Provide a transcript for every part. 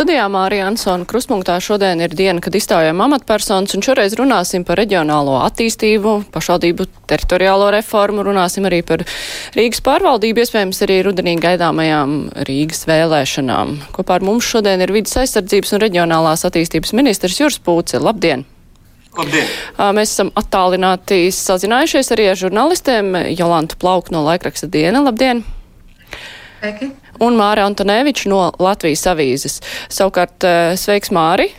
Studijā Mārija Ansona Kruspunktā šodien ir diena, kad izstājām amatpersonas, un šoreiz runāsim par reģionālo attīstību, pašvaldību teritoriālo reformu, runāsim arī par Rīgas pārvaldību, iespējams arī rudenī gaidāmajām Rīgas vēlēšanām. Kopā ar mums šodien ir vidas aizsardzības un reģionālās attīstības ministrs Juris Pūce. Labdien! Labdien! Mēs esam attālināti sazinājušies arī ar žurnālistiem Jolantu Plauku no laikraksta Diena. Labdien! Sveiki! un Māra Antoneviča no Latvijas avīzes. Savukārt, sveiks Māri!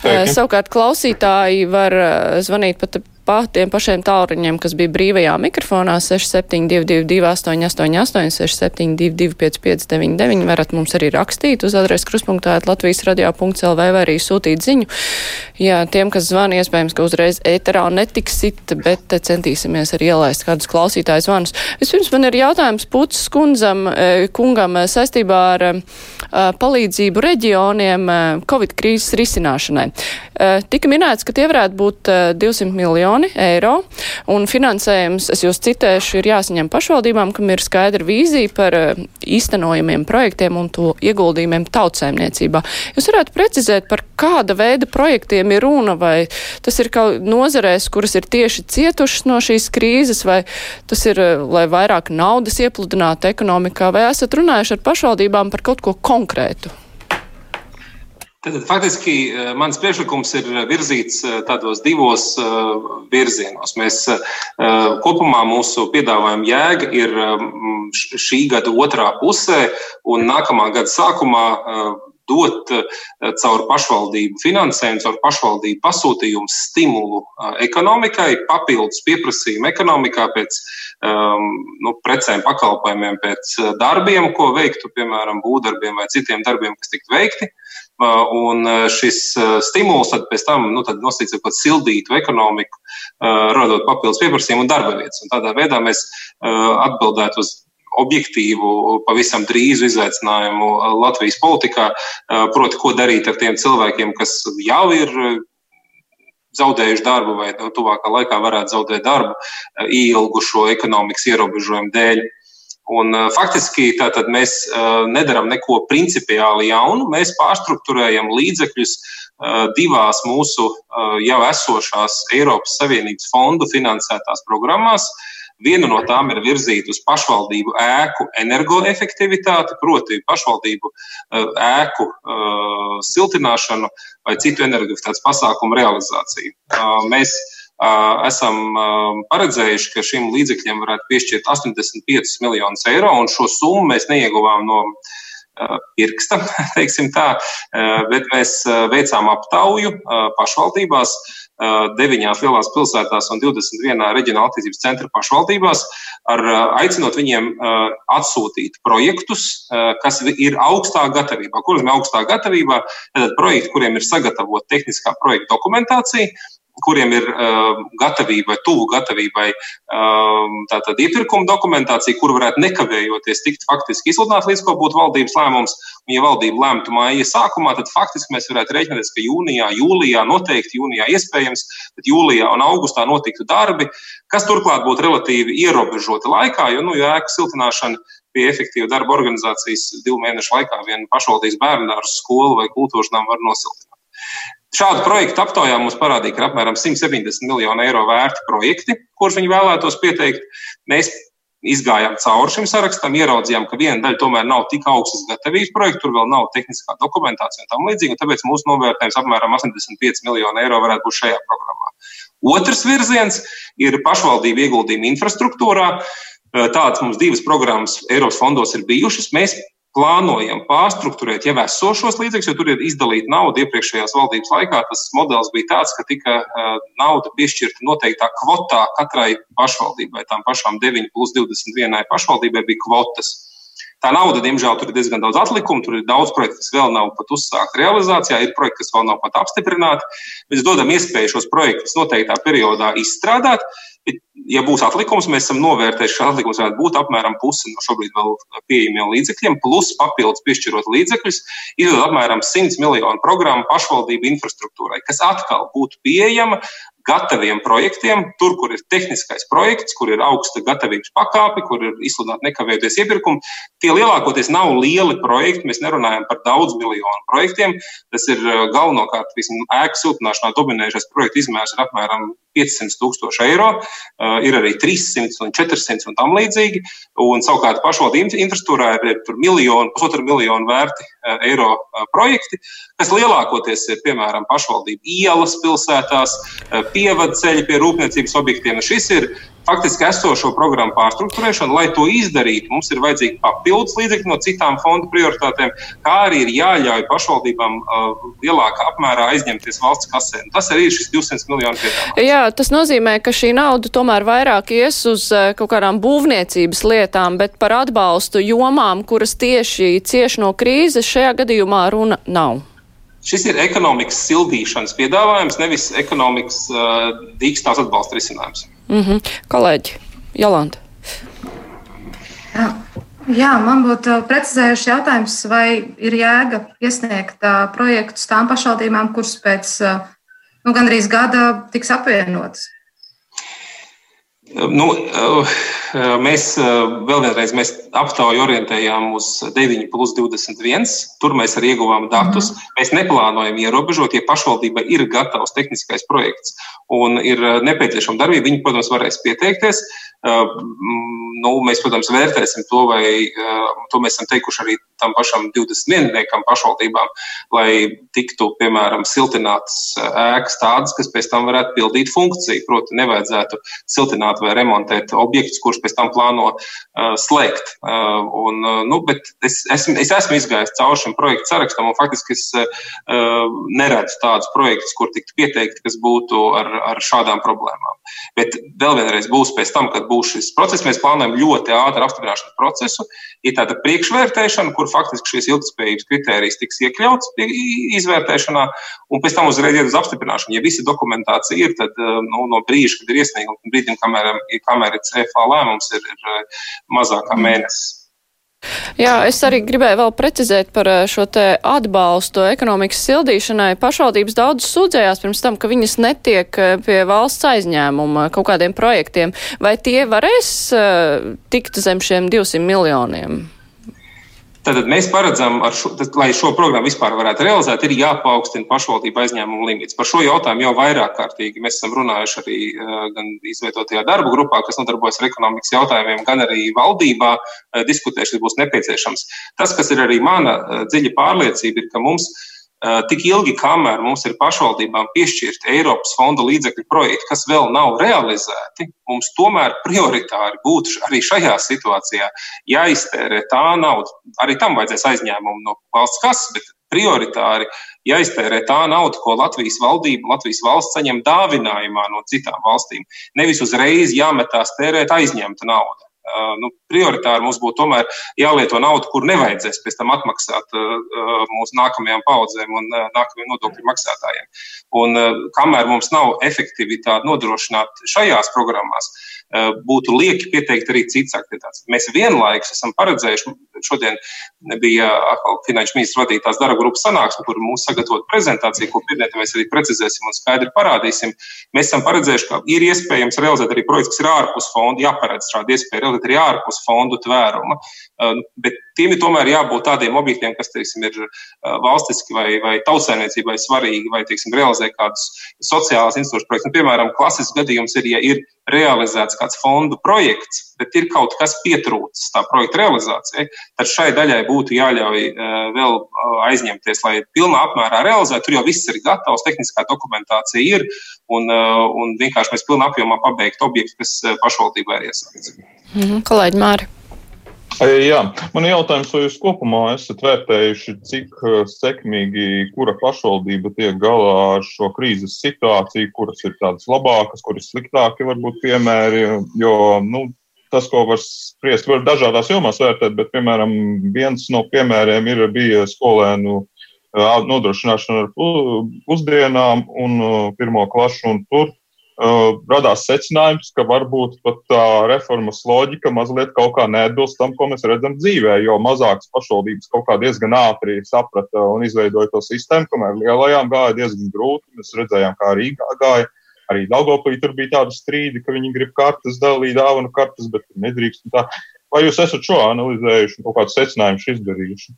Sveiki. Savukārt klausītāji var zvanīt pat pa tiem pašiem tālruņiem, kas bija brīvajā mikrofonā 6722, 888, 672, 559, varat mums arī rakstīt uz adresi kruspunktā Latvijas radio.lv vai arī sūtīt ziņu. Jā, tiem, kas zvana, iespējams, ka uzreiz ēterā netiksit, bet centīsimies arī ielaist kādus klausītājus zvanus. Vispirms man ir jautājums Pucis kundzam, kungam saistībā ar palīdzību reģioniem Covid krīzes risināšanai. Tika minēts, ka tie varētu būt 200 miljoni miljoni eiro, un finansējums, es jūs citēšu, ir jāsaņem pašvaldībām, kam ir skaidra vīzija par uh, īstenojumiem projektiem un to ieguldījumiem tautsēmniecībā. Jūs varētu precizēt, par kāda veida projektiem ir runa, vai tas ir kaut nozarēs, kuras ir tieši cietušas no šīs krīzes, vai tas ir, uh, lai vairāk naudas iepludinātu ekonomikā, vai esat runājuši ar pašvaldībām par kaut ko konkrētu? Tad, faktiski eh, mans priekšlikums ir virzīts eh, tādos divos eh, virzienos. Mēs kopumā mūsu piedāvājuma jēga ir šī gada otrā pusē un nākamā gada sākumā dot caur pašvaldību finansējumu, caur pašvaldību pasūtījumu stimulu ekonomikai, papildus pieprasījumu ekonomikā pēc um, nu, precēm, pakalpojumiem, pēc darbiem, ko veiktu, piemēram, būvdarbiem vai citiem darbiem, kas tiktu veikti. Uh, un uh, šis uh, stimuls tad pēc tam nu, nosacīts par sildītu ekonomiku, radot papildus pieprasījumu un darba vietas. Un tādā veidā mēs atbildētu uz objektīvu, pavisam drīzu izaicinājumu Latvijas politikā, proti, ko darīt ar tiem cilvēkiem, kas jau ir zaudējuši darbu vai nu, tuvākā laikā varētu zaudēt darbu ilgušo ekonomikas ierobežojumu dēļ. Un, faktiski tātad mēs nedaram neko principiāli jaunu, mēs pārstruktūrējam līdzekļus divās mūsu jau esošās Eiropas Savienības fondu finansētās programmās. Viena no tām ir virzīta uz pašvaldību ēku energoefektivitāti, proti, pašvaldību ēku siltināšanu vai citu energoefektivitātes pasākumu realizāciju. Mēs esam paredzējuši, ka šim līdzekļiem varētu piešķirt 85 miljonus eiro, un šo summu mēs neieguvām no pirksta, teiksim tā, bet mēs veicām aptauju pašvaldībās, deviņās lielās pilsētās un 21 reģionāla attīstības centra pašvaldībās, ar aicinot viņiem atsūtīt projektus, kas ir augstā gatavībā. Kuriem ir augstā gatavībā? Tad projekti, kuriem ir sagatavota tehniskā projekta dokumentācija, kuriem ir uh, gatavība, tuvu gatavībai uh, tātad iepirkuma dokumentācija, kur varētu nekavējoties tikt faktiski izsludināta līdz ko būtu valdības lēmums. Un, ja valdība lemtu māja sākumā, tad faktiski mēs varētu rēķināties, ka jūnijā, jūlijā, noteikti jūnijā iespējams, tad jūlijā un augustā notiktu darbi, kas turklāt būtu relatīvi ierobežoti laikā, jo, nu, ja ēku siltināšana pie efektīva darba organizācijas divu mēnešu laikā viena pašvaldības bērnu dārza, skolu vai kultūras nama var nosiltināt. Šādu projektu aptaujā mums parādīja, ka apmēram 170 miljonu eiro vērti projekti, kurus viņi vēlētos pieteikt. Mēs izgājām cauri šim sarakstam, ieraudzījām, ka viena daļa tomēr nav tik augstas gatavības projekta, tur vēl nav tehniskā dokumentācija un tam līdzīgi. Tāpēc mūsu novērtējums apmēram 85 miljonu eiro varētu būt šajā programmā. Otrs virziens ir pašvaldību ieguldījumi infrastruktūrā. Tādas mums divas programmas Eiropas fondos ir bijušas. Mēs plānojam pārstruktūrēt jau esošos līdzekļus, jo tur ir izdalīta nauda iepriekšējās valdības laikā. Tas modelis bija tāds, ka tika nauda piešķirta noteiktā kvotā katrai pašvaldībai. Tām pašām 9 plus 21 pašvaldībai bija kvotas. Tā nauda, diemžēl, tur ir diezgan daudz atlikumu, tur ir daudz projektu, kas vēl nav pat uzsākti realizācijā, ir projekti, kas vēl nav pat apstiprināti. Mēs dodam iespēju šos projektus noteiktā periodā izstrādāt, bet ja būs atlikums, mēs esam novērtējuši, ka atlikums varētu būt apmēram pusi no šobrīd vēl pieejamiem līdzekļiem, plus papildus piešķirot līdzekļus, izdod apmēram 100 miljonu programmu pašvaldību infrastruktūrai, kas atkal būtu pieejama gataviem projektiem, tur, kur ir tehniskais projekts, kur ir augsta gatavības pakāpe, kur ir izsludināta nekavējoties iepirkumi. Tie lielākoties nav lieli projekti, mēs nerunājam par daudz miljonu projektiem. Tas ir uh, galvenokārt ēku siltināšanā dominējušais projekta izmērs ir apmēram 500 tūkstoši eiro, uh, ir arī 300 un 400 un tam līdzīgi. Un savukārt pašvaldību infrastruktūrā ir, ir miljonu, pusotru miljonu vērti uh, eiro projekti, kas lielākoties ir piemēram pašvaldību ielas pilsētās, pievadceļi pie rūpniecības objektiem. Šis ir faktiski esošo programmu pārstruktūrēšana. Lai to izdarītu, mums ir vajadzīgi papildus līdzekļi no citām fondu prioritātēm, kā arī ir jāļauj pašvaldībām uh, lielākā apmērā aizņemties valsts kasē. Tas arī ir šis 200 miljonu piedāvājums. Jā, tas nozīmē, ka šī nauda tomēr vairāk ies uz uh, kaut kādām būvniecības lietām, bet par atbalstu jomām, kuras tieši cieš no krīzes, šajā gadījumā runa nav. Šis ir ekonomikas sildīšanas piedāvājums, nevis ekonomikas uh, dīkstās atbalsta risinājums. Mm -hmm. Kolēģi, Jolanta. Jā. Jā, man būtu precizējuši jautājums, vai ir jēga iesniegt uh, projektus tām pašvaldībām, kuras pēc uh, nu, gandrīz gada tiks apvienotas. Nu, mēs vēl vienreiz mēs aptauju orientējām uz 9 plus 21. Tur mēs arī ieguvām datus. Mm. Mēs neplānojam ierobežot, ja pašvaldība ir gatavs tehniskais projekts un ir nepieciešama darbība, viņi, protams, varēs pieteikties. Nu, mēs, protams, vērtēsim to, vai to mēs esam teikuši arī tam pašam 21 pašvaldībām, lai tiktu, piemēram, siltinātas ēkas tādas, kas pēc tam varētu pildīt funkciju. Proti, nevajadzētu siltināt vai remontēt objektus, kurus pēc tam plāno uh, slēgt. Uh, un, nu, es, esmu, es esmu izgājis cauri šim projektu sarakstam, un faktiski es uh, neredzu tādus projektus, kur tiktu pieteikti, kas būtu ar, ar šādām problēmām. Bet vēl vienreiz būs pēc tam, kad būs šis process. Mēs plānojam ļoti ātru apstiprināšanas procesu. Ir tāda priekšvērtēšana, kur faktiski šīs ilgspējības kritērijas tiks iekļauts izvērtēšanā, un pēc tam uzreiz iet uz apstiprināšanu. Ja visa dokumentācija ir, tad eh, nu, no brīža, kad ir iesniegums, brīdim, kamēr, kamēr ir CFA lēmums, ir, ir eh, mazākā mēnesis. Jā, es arī gribēju vēl precizēt par eh, šo te atbalstu ekonomikas sildīšanai. Pašvaldības daudz sūdzējās pirms tam, ka viņas netiek eh, pie valsts aizņēmuma kaut kādiem projektiem. Vai tie varēs uh, tikt zem šiem 200 miljoniem? Tātad mēs paredzam, šo, tad, lai šo programmu vispār varētu realizēt, ir jāpaukstina pašvaldību aizņēmumu limits. Par šo jautājumu jau vairāk kārtīgi mēs esam runājuši arī eh, gan izveidotajā darba grupā, kas nodarbojas ar ekonomikas jautājumiem, gan arī valdībā eh, diskutējuši, kas būs nepieciešams. Tas, kas ir arī mana eh, dziļa pārliecība, ir, ka mums ir tik ilgi, kamēr mums ir pašvaldībām piešķirti Eiropas fonda līdzekļu projekti, kas vēl nav realizēti, mums tomēr prioritāri būtu arī šajā situācijā jāiztērē tā nauda. Arī tam vajadzēs aizņēmumu no valsts kases, bet prioritāri jāiztērē tā nauda, ko Latvijas valdība, Latvijas valsts saņem dāvinājumā no citām valstīm. Nevis uzreiz jāmetās tērēt aizņemta nauda nu, prioritāri mums būtu tomēr jālieto naudu, kur nevajadzēs pēc tam atmaksāt mūsu nākamajām paudzēm un nākamajiem nodokļu maksātājiem. Un kamēr mums nav efektivitāte nodrošināt šajās programmās, būtu lieki pieteikt arī citas aktivitātes. Mēs vienlaikus esam paredzējuši, šodien bija finanšu ministra vadītās darba grupas sanāksme, kur mums sagatavot prezentāciju, ko pirmdienā mēs arī precizēsim un skaidri parādīsim. Mēs esam paredzējuši, ka ir iespējams realizēt arī projekts, kas ir ārpus fonda, jāparedz šāda iespēja realizēt arī ārpus fondu tvēruma. Bet tiem ir tomēr jābūt tādiem objektiem, kas teiksim, ir valstiski vai, vai tautsēmniecībai svarīgi, vai teiksim, realizē kādus sociālās institūcijas projektus. Nu, piemēram, klasisks gadījums ir, ja ir realizēts kāds fondu projekts, bet ir kaut kas pietrūcis tā projekta realizācijai, tad šai daļai būtu jāļauj vēl aizņemties, lai pilnā apmērā realizētu. Tur jau viss ir gatavs, tehniskā dokumentācija ir, un, un vienkārši mēs pilnā apjomā pabeigtu objektu, kas pašvaldībā ir iesākts. Mm -hmm. Kolēģi Māri. Jā, man ir jautājums, vai jūs kopumā esat vērtējuši, cik sekmīgi kura pašvaldība tiek galā ar šo krīzes situāciju, kuras ir tādas labākas, kuras sliktāki varbūt piemēri, jo, nu, tas, ko var spriest, var dažādās jomās vērtēt, bet, piemēram, viens no piemēriem ir bija skolēnu nodrošināšana ar pusdienām un pirmo klašu, un tur radās secinājums, ka varbūt pat tā reformas loģika mazliet kaut kā neatbilst tam, ko mēs redzam dzīvē, jo mazākas pašvaldības kaut kā diezgan ātri saprata un izveidoja to sistēmu, kamēr lielajām gāja diezgan grūti. Mēs redzējām, kā Rīgā gāja. Arī Daugopī tur bija tāda strīdi, ka viņi grib kartes dalīt, dāvanu kartes, bet nedrīkst. Vai jūs esat šo analizējuši un kaut kādus secinājumus izdarījuši?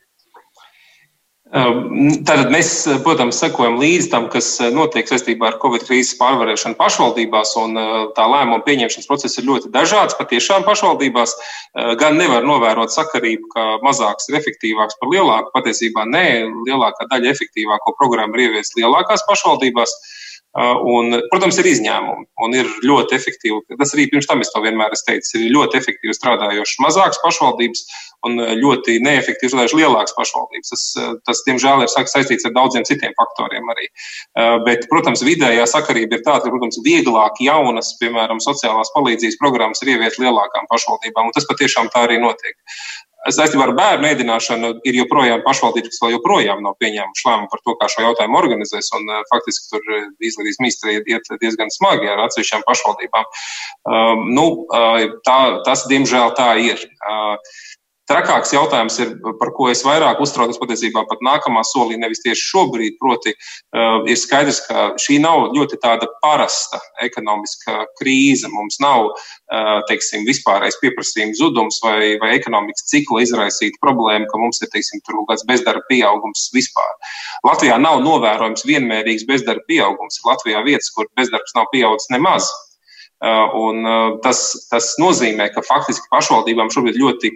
Tātad mēs, protams, sekojam līdzi tam, kas notiek saistībā ar Covid krīzes pārvarēšanu pašvaldībās, un tā lēmuma pieņemšanas process ir ļoti dažāds. Patiešām pašvaldībās gan nevar novērot sakarību, ka mazāks ir efektīvāks par lielāku. Patiesībā nē, lielākā daļa efektīvāko programmu ir ieviest lielākās pašvaldībās. Un, protams, ir izņēmumi un ir ļoti efektīvi. Tas arī pirms tam es to vienmēr esmu teicis. Ir ļoti efektīvi strādājošas mazākas pašvaldības un ļoti neefektīvi strādājušas lielākas pašvaldības. Tas, tas, diemžēl, ir saistīts ar daudziem citiem faktoriem arī. Bet, protams, vidējā sakarība ir tāda, ka, protams, vieglāk jaunas, piemēram, sociālās palīdzības programmas ir ieviest lielākām pašvaldībām, un tas patiešām tā arī notiek. Saistībā ar bērnu ēdināšanu ir joprojām pašvaldības, vēl joprojām nav pieņēmuši lēmumu par to, kā šo jautājumu organizēs. Un, faktiski tur izglītības ministrija iet diezgan smagi ar atsevišķām pašvaldībām. Um, nu, tā, tas, diemžēl, tā ir. Uh, Trakāks jautājums ir, par ko es vairāk uztraucos patiesībā pat nākamā solī, nevis tieši šobrīd. Proti, uh, ir skaidrs, ka šī nav ļoti tāda parasta ekonomiska krīze. Mums nav, uh, teiksim, vispārējais pieprasījuma zudums vai, vai ekonomikas cikla izraisīta problēma, ka mums ir, teiksim, tur kaut kāds bezdarba pieaugums vispār. Latvijā nav novērojams vienmērīgs bezdarba pieaugums. Latvijā vietas, kur bezdarbs nav pieaudzis nemaz. Uh, un tas, tas nozīmē, ka faktiski pašvaldībām šobrīd ļoti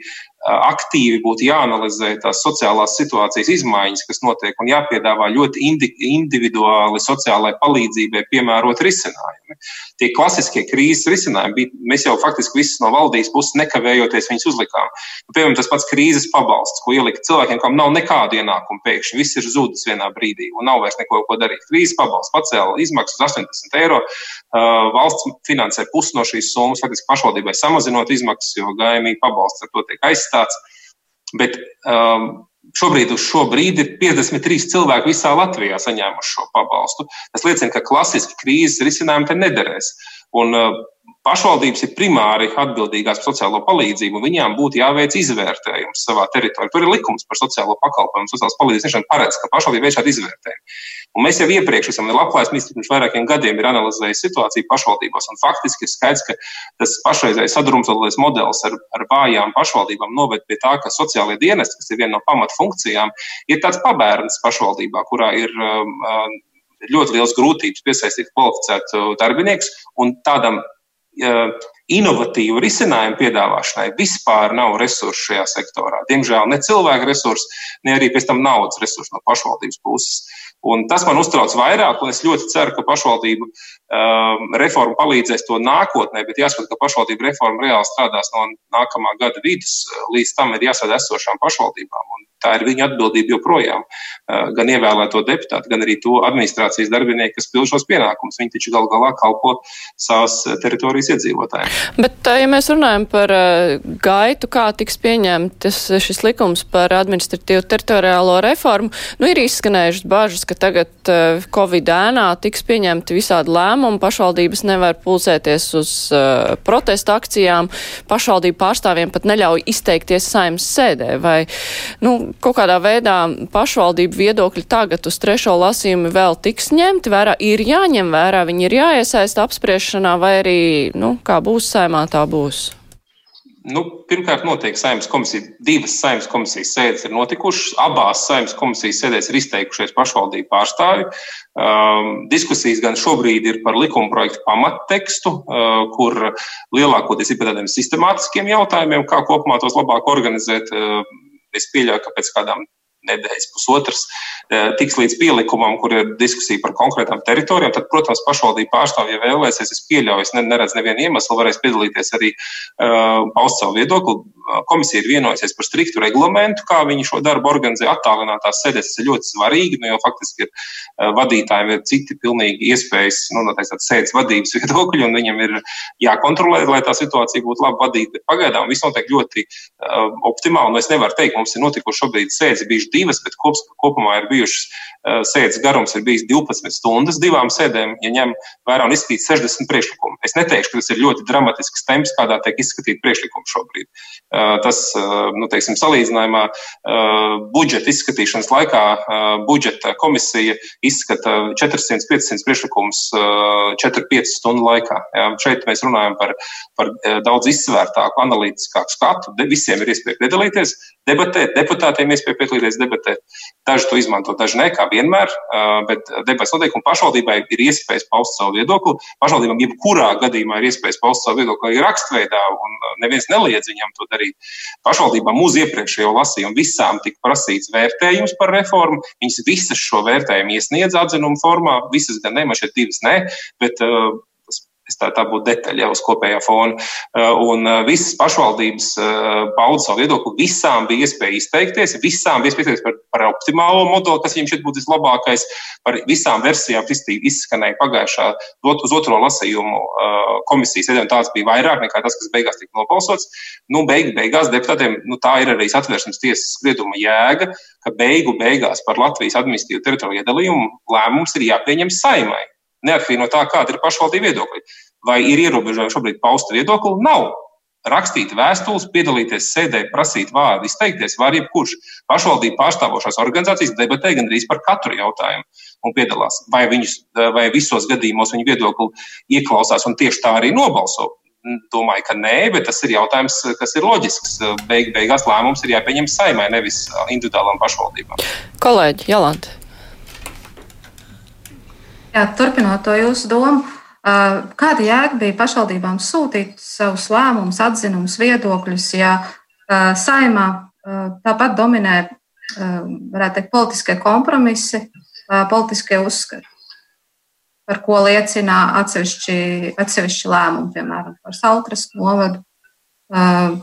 aktīvi būtu jāanalizē tās sociālās situācijas izmaiņas, kas notiek, un jāpiedāvā ļoti indi individuāli sociālai palīdzībai piemērot risinājumi. Tie klasiskie krīzes risinājumi bija, mēs jau faktiski visus no valdības puses nekavējoties viņus uzlikām. Nu, piemēram, tas pats krīzes pabalsts, ko ielika cilvēkiem, kam nav nekādu ienākumu pēkšņi, viss ir zudis vienā brīdī un nav vairs neko ko darīt. Krīzes pabalsts pacēla izmaksas 80 eiro, valsts finansē pusi no šīs summas, faktiski pašvaldībai samazinot izmaksas, jo gaimīgi pabalsts ar to tiek aizstāvēts aizstāts. Bet um, šobrīd uz šo brīdi ir 53 cilvēki visā Latvijā saņēmuši šo pabalstu. Tas liecina, ka klasiski krīzes risinājumi te nederēs. Un, uh, Pašvaldības ir primāri atbildīgās par sociālo palīdzību, un viņām būtu jāveic izvērtējums savā teritorijā. Tur ir likums par sociālo pakalpojumu, sociālās palīdzības sniegšanu paredz, ka pašvaldība veic šādu izvērtējumu. Un mēs jau iepriekš esam Latvijas ministrs pirms vairākiem gadiem ir analizējis situāciju pašvaldībās, un faktiski ir skaidrs, ka tas pašreizējais sadrumstalotais modelis ar, ar vājām pašvaldībām noved pie tā, ka sociālajie dienesti, kas ir viena no pamatfunkcijām, ir tāds pabērns pašvaldībā, kurā ir um, um ļoti liels grūtības piesaistīt kvalificētu darbinieku, un tādam inovatīvu risinājumu piedāvāšanai vispār nav resursu šajā sektorā. Diemžēl ne cilvēku resursi, ne arī pēc tam naudas resursi no pašvaldības puses. Un tas man uztrauc vairāk, un es ļoti ceru, ka pašvaldību um, reforma palīdzēs to nākotnē, bet jāsaka, ka pašvaldību reforma reāli strādās no nākamā gada vidus. Līdz tam ir jāsaka esošām pašvaldībām. Un tā ir viņa atbildība joprojām. Uh, gan ievēlēto deputātu, gan arī to administrācijas darbinieku, kas pild šos pienākumus. Viņi taču gal galā kalpo savas teritorijas iedzīvotājiem. Bet, uh, ja mēs runājam par gaitu, kā tiks pieņemts šis likums par administratīvu teritoriālo reformu, nu ir izskanējušas bažas, ka tagad Covid ēnā tiks pieņemti visādi lēmumi, pašvaldības nevar pulsēties uz protesta akcijām, pašvaldību pārstāvjiem pat neļauj izteikties saimnes sēdē. Vai, nu, kaut kādā veidā pašvaldību viedokļi tagad uz trešo lasījumu vēl tiks ņemti vērā, ir jāņem vērā, viņi ir jāiesaista apspriešanā, vai arī, nu, kā būs saimā, tā būs. Nu, pirmkārt, notiek saimnes komisija. Divas saimnes komisijas sēdes ir notikušas. Abās saimnes komisijas sēdēs ir izteikušies pašvaldību pārstāvi. Um, diskusijas gan šobrīd ir par likuma projektu pamattekstu, uh, kur lielākoties ir par tādiem sistemātiskiem jautājumiem, kā kopumā tos labāk organizēt. Uh, Es pieļauju, ka pēc kādām nedēļas, pusotras, eh, tiks līdz pielikumam, kur ir diskusija par konkrētām teritorijām, tad, protams, pašvaldība pārstāvja vēlēsies. Es pieļauju, es neredzu nevienu iemeslu, varēs piedalīties arī uh, paust savu viedokli. Komisija ir vienojusies par striktu reglamentu, kā viņi šo darbu organizē attālinātās sēdēs. Tas ir ļoti svarīgi, nu, jo faktiski ir uh, vadītājiem ir citi pilnīgi iespējas, nu, noteikti tāds sēdes vadības viedokļi, un viņam ir jākontrolē, lai tā situācija būtu labi vadīta. Pagaidām viss notiek ļoti uh, optimāli, un es nevaru teikt, mums ir notikuši šobrīd sēdes bijuši divas, bet kops, kopumā ir bijušas sēdes garums ir bijis 12 stundas divām sēdēm, ja ņem vērā un izskatīt 60 priekšlikumu. Es neteikšu, ka tas ir ļoti dramatisks temps, kādā tiek izskatīt priekšlikumu šobrīd. Tas, nu, teiksim, salīdzinājumā budžeta izskatīšanas laikā budžeta komisija izskata 400-500 priekšlikumus 4-5 stundu laikā. Ja, šeit mēs runājam par, par daudz izsvērtāku, analītiskāku skatu. Visiem ir iespēja piedalīties debatēt, deputātiem iespēja piedalīties debatēt. Daži to izmanto, daži ne, kā vienmēr, bet debats notiek un pašvaldībai ir iespējas paust savu viedokli. Pašvaldībām jebkurā gadījumā ir iespējas paust savu viedokli arī rakstveidā, un neviens neliedz viņam to darīt. Pašvaldībām uz iepriekšējo lasījumu visām tika prasīts vērtējums par reformu. Viņas visas šo vērtējumu iesniedz atzinumu formā, visas gan ne, man šeit divas ne, bet Tā, tā būtu detaļa jau uz kopējā fona. Uh, un uh, visas pašvaldības uh, pauda savu viedokli. Visām bija iespēja izteikties, visām bija iespēja izteikties par, par optimālo modeli, kas viņiem šeit būtu vislabākais. Par visām versijām izskanēja pagājušā uz otro lasījumu komisijas sēdēm. Tās bija vairāk nekā tas, kas beigās tika nobalsots. Nu, beig, beigās deputātiem nu, tā ir arī atvēršanas tiesas sprieduma jēga, ka beigu beigās par Latvijas administratīvu teritoriju iedalījumu lēmums ir jāpieņem saimai neatkarīgi no tā, kāda ir pašvaldība viedokļi. Vai ir ierobežojumi šobrīd pausta viedokli? Nav. Rakstīt vēstules, piedalīties sēdē, prasīt vārdu, izteikties var jebkurš. Pašvaldību pārstāvošās organizācijas debatē gandrīz par katru jautājumu un piedalās. Vai, viņus, vai visos gadījumos viņu viedokli ieklausās un tieši tā arī nobalso? Domāju, ka nē, bet tas ir jautājums, kas ir loģisks. Beig, beigās lēmums ir jāpieņem saimai, nevis individuālām pašvaldībām. Kolēģi, Jalanta. Jā, turpinot to jūsu domu, kāda jēga bija pašvaldībām sūtīt savus lēmumus, atzinumus, viedokļus, ja saimā tāpat dominē, varētu teikt, politiskie kompromisi, politiskie uzskati, par ko liecina atsevišķi, atsevišķi lēmumi, piemēram, par Saltras novadu. Vēl,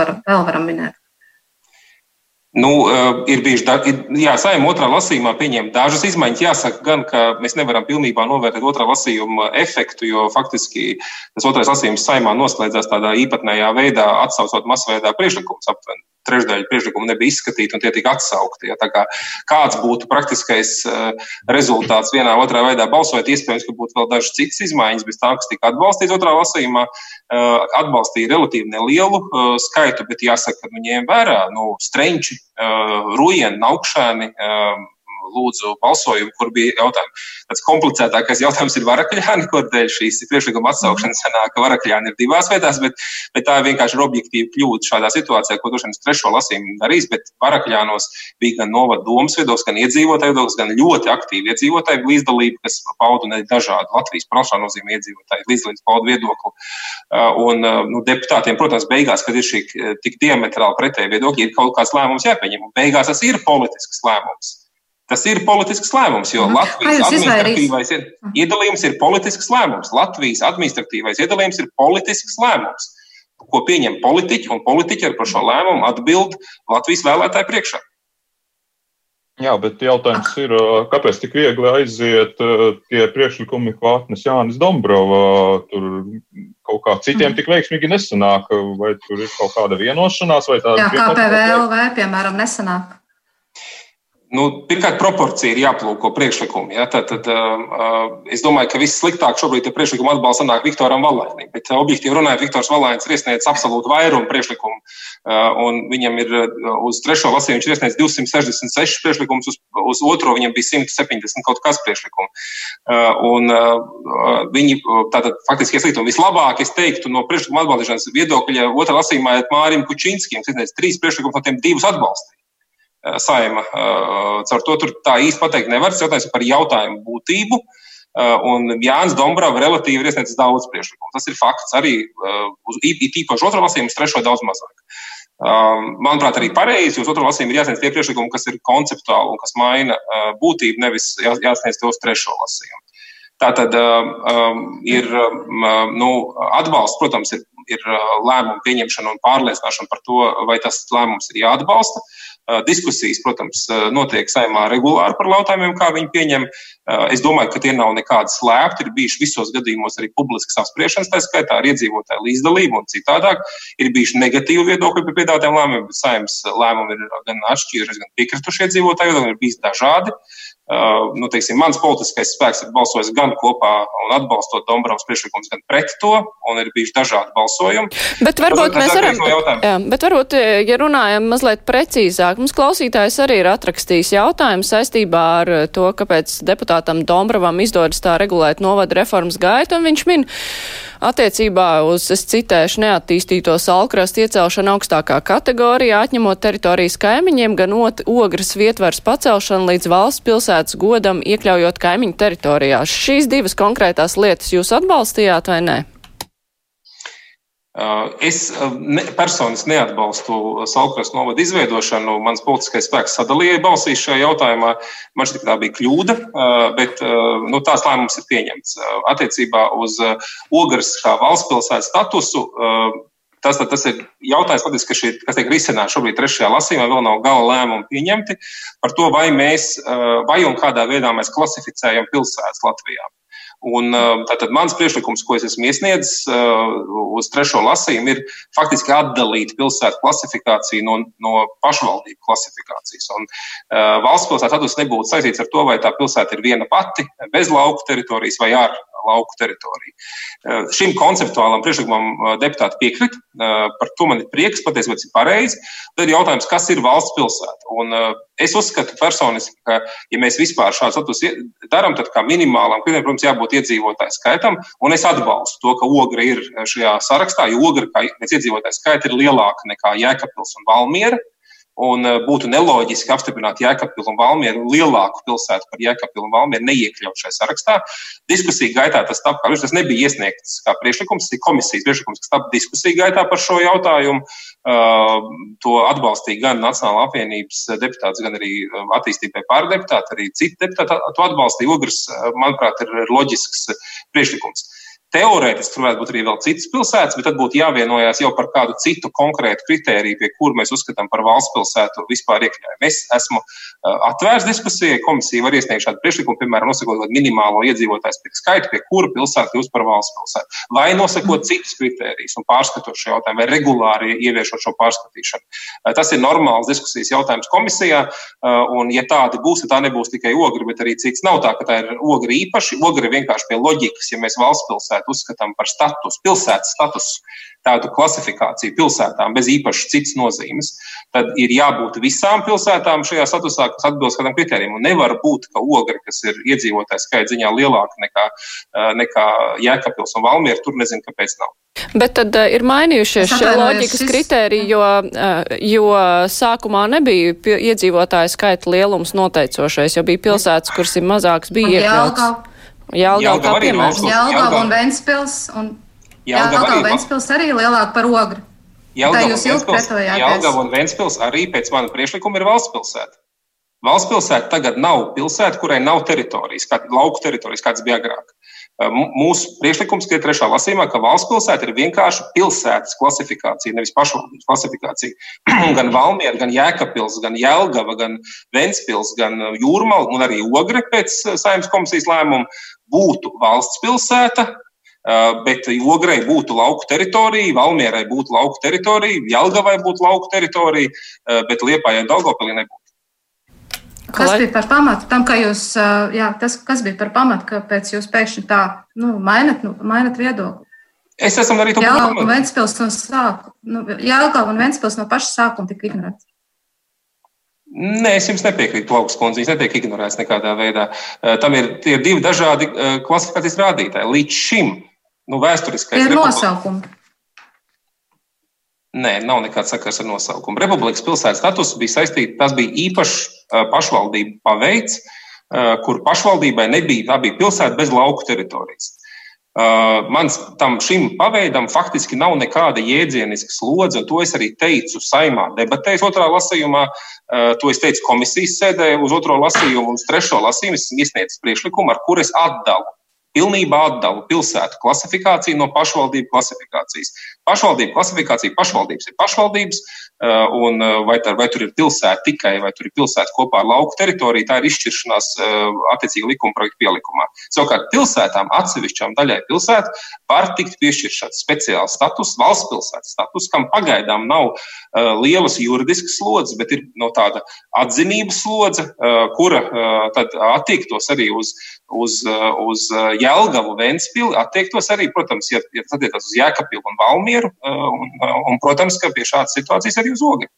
var, vēl varam minēt. Nu, uh, ir bijuši, jā, saimē otrā lasījumā pieņemt dažas izmaiņas. Jāsaka, gan, ka mēs nevaram pilnībā novērtēt otrā lasījuma efektu, jo faktiski tas otrais lasījums saimā noslēdzās tādā īpatnējā veidā, atsaucot masveidā priekšlikumus aptuveni trešdaļa priekšlikumu nebija izskatīta un tie tika atsaukti. Ja, kā, kāds būtu praktiskais uh, rezultāts vienā otrā veidā balsojot, iespējams, ka būtu vēl dažas citas izmaiņas, bez tā, kas tika atbalstīts otrā lasījumā. Uh, atbalstīja relatīvi nelielu uh, skaitu, bet jāsaka, ka viņiem vērā nu, strenči, rujieni, augšēni lūdzu balsojumu, kur bija jautājumi. Tas komplicētākais jautājums ir varakļāni, kur dēļ šīs priekšlikuma atsaukšanas sanāk, ka varakļāni ir divās vietās, bet, bet tā ir vienkārši objektīva kļūda šādā situācijā, ko droši vien trešo lasījumu darīs, bet varakļānos bija gan novada domas viedoklis, gan iedzīvotāju viedoklis, gan ļoti aktīvi iedzīvotāju līdzdalība, kas pauda ne dažādu Latvijas plašā nozīmē iedzīvotāju līdzdalības paudu viedokli. Uh, un uh, nu, deputātiem, protams, beigās, kad ir šī uh, tik diametrāli pretēji viedokļi, ir kaut kāds lēmums jāpieņem. Un beigās tas ir politisks lēmums. Tas ir politisks lēmums, jo mm. Latvijas administratīvais iedalījums ir politisks lēmums. Latvijas administratīvais iedalījums ir politisks lēmums, ko pieņem politiķi, un politiķi ar par šo lēmumu atbild Latvijas vēlētāju priekšā. Jā, bet jautājums ir, kāpēc tik viegli aiziet tie priekšlikumi, ko atnes Jānis Dombrova? Tur kaut kā citiem mm. tik veiksmīgi nesanāk, vai tur ir kaut kāda vienošanās, vai tāda? Jā, kā PVLV, piemēram, nesanāk. Nu, pirmkārt, proporcija ir jāplūko priekšlikumi. Ja? Tad, tad, uh, es domāju, ka vissliktāk šobrīd ir priekšlikuma atbalsts sanāk Viktoram Valainim. Bet, uh, objektīvi runājot, Viktors Valains ir iesniedzis absolūtu vairumu priekšlikumu. Uh, viņam ir uh, uz trešo lasījumu viņš ir iesniedzis 266 priekšlikumus, uz, uz otro viņam bija 170 kaut kas priekšlikumu. Uh, un, uh, viņi tātad faktiski iesaistītu vislabāk, es teiktu, no priekšlikuma atbalstīšanas viedokļa otrā lasījumā ir Mārim Kučinskim, kas iesniedz trīs priekšlikumus, no tiem divus atbalstīja. Eh, saima. Eh, caur to tur tā īsti pateikt nevar. Tas jautājums par jautājumu būtību. Eh, un Jānis Dombrovs relatīvi ir iesniedzis daudz priekšlikumu. Tas ir fakts arī uz īpaši otru lasījumu, uz trešo daudz mazāk. Manuprāt, arī pareizi, jo uz otru lasījumu ir jāsniedz tie priekšlikumi, kas ir konceptuāli un kas maina būtību, nevis jāsniedz tos trešo lasījumu. Tā tad um, ir um, nu, atbalsts, protams, ir, ir lēmumu pieņemšana un pārliecināšana par to, vai tas lēmums ir jāatbalsta. Diskusijas, protams, notiek saimā regulāri par jautājumiem, kā viņi pieņem. Es domāju, ka tie nav nekādi slēpti. Ir bijuši visos gadījumos arī publiskas apspriešanas, tā skaitā ar iedzīvotāju līdzdalību un citādāk. Ir bijuši negatīvi viedokļi par piedāvātiem lēmumiem, bet saimnes lēmumi ir gan atšķīrušies, gan piekrituši iedzīvotāji, gan ir bijis dažādi. Uh, nu, teiksim, mans politiskais spēks ir balsojis gan kopā un atbalstot Dombrovas priekšlikumus, gan pret to, un ir bijuši dažādi balsojumi. Bet varbūt tas, mēs varam, jā, bet varbūt, ja runājam mazliet precīzāk, mums klausītājs arī ir atrakstījis jautājumu saistībā ar to, kāpēc deputātam Dombrovam izdodas tā regulēt novada reformas gaitu, un viņš min, Attiecībā uz, es citēšu, neattīstīto salkrastu iecelšanu augstākā kategorijā, atņemot teritorijas kaimiņiem, gan ogras vietvars pacelšanu līdz valsts pilsētas godam, iekļaujot kaimiņu teritorijās. Šīs divas konkrētās lietas jūs atbalstījāt vai nē? Uh, es uh, ne, personiski neatbalstu Salkras novada izveidošanu. Mans politiskais spēks sadalīja balsīs šajā jautājumā. Man šķiet, tā bija kļūda, uh, bet nu, tās lēmums ir pieņemts. Attiecībā uz Ogres kā valsts pilsētas statusu. Tas, tas ir jautājums, patiesi, ka šī, kas tiek risināts šobrīd trešajā lasījumā, vēl nav gala lēmumi pieņemti par to, vai mēs, vai un kādā veidā mēs klasificējam pilsētas Latvijā. Un, uh, tātad mans priekšlikums, ko es esmu iesniedzis uh, uz trešo lasījumu, ir faktiski atdalīt pilsētu klasifikāciju no, no pašvaldību klasifikācijas. Un, uh, valsts pilsētas atdus nebūtu saistīts ar to, vai tā pilsēta ir viena pati, bez lauku teritorijas vai ar lauku teritoriju. Eh, šim konceptuālam priekšlikumam eh, deputāti piekrit. Eh, par to man ir prieks, patiesībā tas ir pareizi. Tad ir jautājums, kas ir valsts pilsēta. Un es uzskatu personiski, ka, ja mēs vispār šādu statusu darām, tad kā minimālam kritērijam, protams, jābūt iedzīvotāju skaitam. Un es atbalstu to, ka ogra ir šajā sarakstā, jo ogra pēc iedzīvotāju skaita ir lielāka nekā Jēkabpils un Valmiera. Un eh, būtu neloģiski apstiprināt Jēkabpilu un Valmieru lielāku pilsētu par Jēkabpilu un Valmieru neiekļaut šajā sarakstā. Diskusija gaitā tas tap, kā viņš tas nebija iesniegts kā priekšlikums, tas ir komisijas priekšlikums, kas tap diskusija gaitā par šo jautājumu. Uh, to atbalstīja gan Nacionāla apvienības deputāts, gan arī eh, attīstībai pārdeputāti, arī citi deputāti to atbalstīja. Ogres, manuprāt, ir loģisks priekšlikums. Teorētiski varētu būt arī vēl citas pilsētas, bet tad būtu jāvienojās jau par kādu citu konkrētu kritēriju, pie kura mēs uzskatām par valsts pilsētu vispār iekļaujumu. Es esmu atvērts diskusijai, komisija var iesniegt šādu priekšlikumu, piemēram, nosakot minimālo iedzīvotāju skaitu, pie kura pilsēta kļūst par valsts pilsētu, vai nosakot citus kritērijus un pārskatot šo jautājumu, vai regulāri ieviešot šo pārskatīšanu. Tas ir normāls diskusijas jautājums komisijā, un ja tādi būs, tad tā nebūs tikai ogra, bet arī cits. Nav tā, ka tā ir ogra īpaši, ogra vienkārši pie loģikas, ja mēs valsts pilsētu pilsētu uzskatām par status, pilsētas statusu, tādu klasifikāciju pilsētām bez īpašas citas nozīmes, tad ir jābūt visām pilsētām šajā statusā, kas atbilst kādam kritērijam. Un nevar būt, ka ogra, kas ir iedzīvotājs skaits ziņā lielāka nekā, eh, nekā Jēkabils un Valmiera, tur nezinu, kāpēc nav. Bet tad uh, ir mainījušies šie loģikas šis... kritēriji, jo, uh, jo sākumā nebija iedzīvotāju skaita lielums noteicošais, jo bija pilsētas, kuras ir mazākas, bija iekļauts. Jālgava kā piemērs. Jālgava un Ventspils. Un Jālgava un Ventspils arī lielāk par ogru. Jālgava un Ventspils, Jālgava un Ventspils arī pēc mana priešlikuma ir valsts pilsēta. Valsts pilsēta tagad nav pilsēta, kurai nav teritorijas, kā lauku teritorijas, kāds bija agrāk. Mūsu priekšlikums, ir trešā lasījumā, ka valsts pilsēta ir vienkārši pilsētas klasifikācija, nevis pašvaldības klasifikācija. gan Valmiera, gan Jēkabils, gan Jelgava, gan Ventspils, gan Jūrmala un arī Ogre pēc saimnes komisijas lēmuma būtu valsts pilsēta, bet Ogrei būtu lauku teritorija, Valmierai būtu lauku teritorija, Jelgavai būtu lauku teritorija, bet Liepājai Daugopilī nebūtu. Kas Lai... bija par pamatu tam, ka jūs, jā, tas, kas bija par pamatu, kāpēc jūs pēkšņi tā nu, mainat, nu, mainat viedokli? Es esmu arī to Jālgava un Ventspils no sākuma. Nu, Jālgava un Ventspils no paša sākuma tika ignorēts. Nē, es jums nepiekrītu, Plaukas kundze. Viņš netiek ignorēts nekādā veidā. Tam ir, ir divi dažādi klasifikācijas rādītāji. Līdz šim, nu, vēsturiskais. Ir nosaukumi. Nē, nav nekāds sakars ar nosaukumu. Republikas pilsētas status bija saistīts, tas bija īpašs pašvaldību paveids, kur pašvaldībai nebija, tā bija pilsēta bez lauku teritorijas. Mans tam šim paveidam faktiski nav nekāda jēdzieniska slodze, un to es arī teicu saimā debatēs otrā lasījumā, to es teicu komisijas sēdē uz otro lasījumu un uz trešo lasījumu. Es iesniedzu priekšlikumu, ar kur es atdalu pilnībā atdalu pilsētu klasifikāciju no pašvaldību klasifikācijas. Pašvaldību klasifikācija pašvaldības ir pašvaldības, un uh, vai, tā, vai tur ir pilsēta tikai, vai tur ir pilsēta kopā ar lauku teritoriju, tā ir izšķiršanās uh, attiecīgi likuma projekta pielikumā. Savukārt pilsētām, atsevišķām daļai pilsētu, var tikt piešķirts speciāls status, valsts pilsētas status, kam pagaidām nav lielas juridiskas slodzes, bet ir no tāda atzinības slodze, kura tad attiektos arī uz uz, uz Jēlgavu, Vēnspili, attiektos arī, protams, ja, ja attiektos uz Jēkabilu un Valmieru, un, un, protams, ka pie šādas situācijas arī uz Ogri.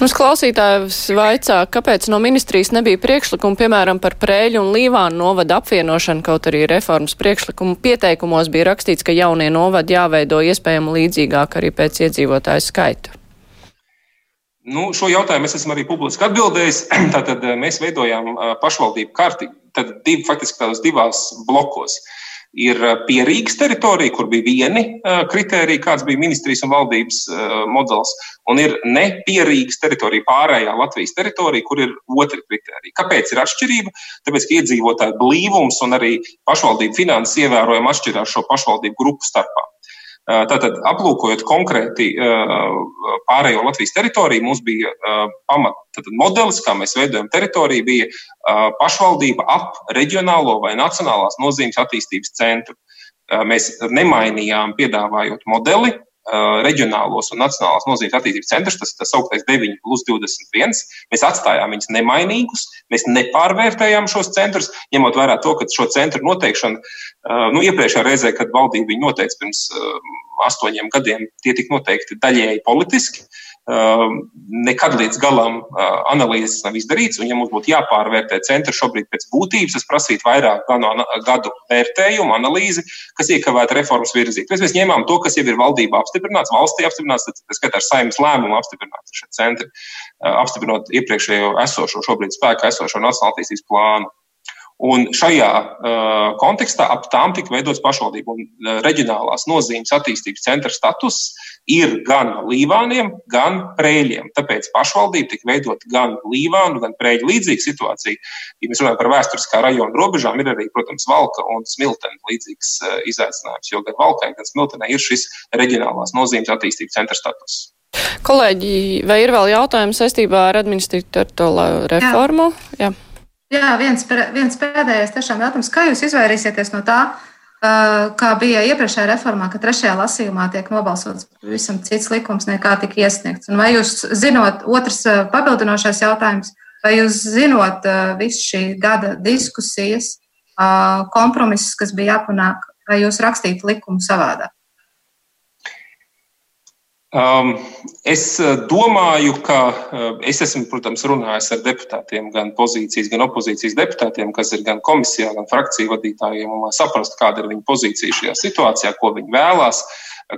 Mums klausītājs vaicā, kāpēc no ministrijas nebija priekšlikuma, piemēram, par prēļu un līvānu novadu apvienošanu, kaut arī reformas priekšlikumu pieteikumos bija rakstīts, ka jaunie novadi jāveido iespējami līdzīgāk arī pēc iedzīvotāju skaita. Nu, šo jautājumu es esmu arī publiski atbildējis. Tātad mēs veidojām pašvaldību karti, tad divi, faktiski tādos divās blokos. Uh, ir eh, pierīgas teritorija, kur bija vieni eh, kriteriji, kāds bija ministrijas un valdības eh, modelis, un ir nepierīgas teritorija, pārējā Latvijas teritorija, kur ir otri kriteriji. Kāpēc ir atšķirība? Tāpēc, ka iedzīvotāju blīvums un arī pašvaldību finanses ievērojami atšķirās šo pašvaldību grupu starpā. Tātad, aplūkojot konkrēti pārējo Latvijas teritoriju, mums bija pamat modelis, kā mēs veidojam teritoriju, bija pašvaldība ap reģionālo vai nacionālās nozīmes attīstības centru. Mēs nemainījām, piedāvājot modeli, reģionālos un nacionālās nozīmes attīstības centrus, tas ir tas augtais 9 plus 21. Mēs atstājām viņus nemainīgus, mēs nepārvērtējām šos centrus, ņemot vērā to, ka šo centru noteikšana, nu, iepriekšējā reizē, kad valdība viņu noteica pirms astoņiem gadiem, tie tika noteikti daļēji politiski. Ehm, nekad līdz galam eh, analīzes nav izdarīts. Un, ja mums būtu jāpārvērtē centri šobrīd pēc būtības, tas prasītu vairāk gadu vērtējumu, analīzi, kas iekavētu reformas virzīt. Mēs, mēs ņēmām to, kas jau ir valdībā apstiprināts, valstī apstiprināts, tad skatā ar saimnes lēmumu apstiprināts šie centri, eh, apstiprinot iepriekšējo esošo, šobrīd spēkā esošo nacionālā attīstības plānu. Un šajā uh, kontekstā ap tām tika veidots pašvaldību un uh, reģionālās nozīmes attīstības centra status ir gan līvāniem, gan prēļiem. Tāpēc pašvaldība tika veidot gan līvānu, gan prēļu līdzīga situācija. Ja mēs runājam par vēsturiskā rajona robežām, ir arī, protams, Valka un Smiltena līdzīgs uh, izaicinājums, jo gan Valkai, gan Smiltenai ir šis reģionālās nozīmes attīstības centra status. Kolēģi, vai ir vēl jautājumi saistībā ar administratīvo reformu? Jā. Jā. Jā, viens, viens pēdējais tiešām jautājums. Kā jūs izvairīsieties no tā, kā bija iepriekšējā reformā, ka trešajā lasījumā tiek nobalsots pavisam cits likums nekā tika iesniegts? Un vai jūs zinot, otrs papildinošais jautājums, vai jūs zinot visu šī gada diskusijas, kompromisus, kas bija jāpanāk, vai jūs rakstītu likumu savādāk? Um, es uh, domāju, ka uh, es esmu, protams, runājis ar deputātiem, gan pozīcijas, gan opozīcijas deputātiem, kas ir gan komisijā, gan frakciju vadītājiem, lai saprastu, kāda ir viņa pozīcija šajā situācijā, ko viņi vēlās,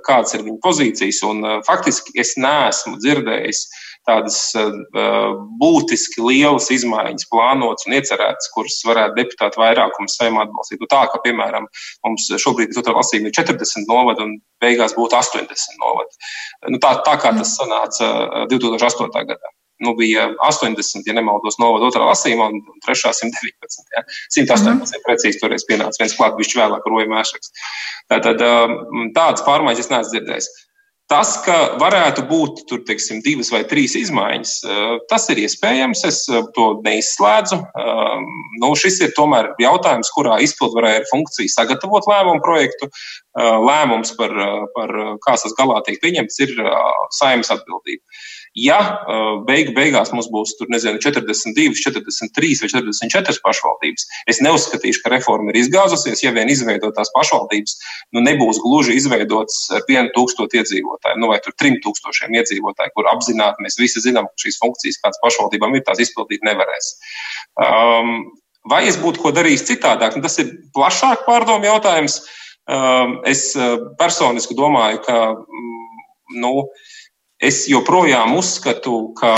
kādas ir viņa pozīcijas. Un, uh, faktiski es neesmu dzirdējis uh, tādas uh, būtiski lielas izmaiņas plānotas un iecerētas, kuras varētu deputātu vairākums saimā atbalstīt. Nu, tā, ka, piemēram, mums šobrīd ir lasījumi 40 novadi un beigās būtu 80 novadi. Nu, tā, tā kā tas sanāca 2008. gadā. Nu, bija 80, ja nemaldos, novada otrā lasījumā, un trešā 119. Ja. 118 mm -hmm. precīzi toreiz pienāca viens klāt, bišķi vēlāk roja mēšaks. Tātad tādas pārmaiņas es neesmu dzirdējis. Tas, ka varētu būt tur, teiksim, divas vai trīs izmaiņas, eh, tas ir iespējams. Es eh, to neizslēdzu. Eh, nu, šis ir tomēr jautājums, kurā izpildvarē ir funkcija sagatavot lēmumu projektu. Lēmums par, par kā tas galā tiek pieņemts, ir saimnes atbildība. Ja beigu beigās mums būs tur, nezinu, 42, 43 vai 44 pašvaldības, es neuzskatīšu, ka reforma ir izgāzusies. Ja vien izveidotās pašvaldības nu, nebūs gluži izveidotas ar 1000 iedzīvotāju nu, vai 3000 iedzīvotāju, kur apzināti mēs visi zinām, ka šīs funkcijas, kādas pašvaldībām ir, tās izpildīt nevarēs. Um, vai es būtu ko darījis citādāk? Nu, tas ir plašāk pārdomu jautājums. Um, es personiski domāju, ka mm, nu, Es joprojām uzskatu, ka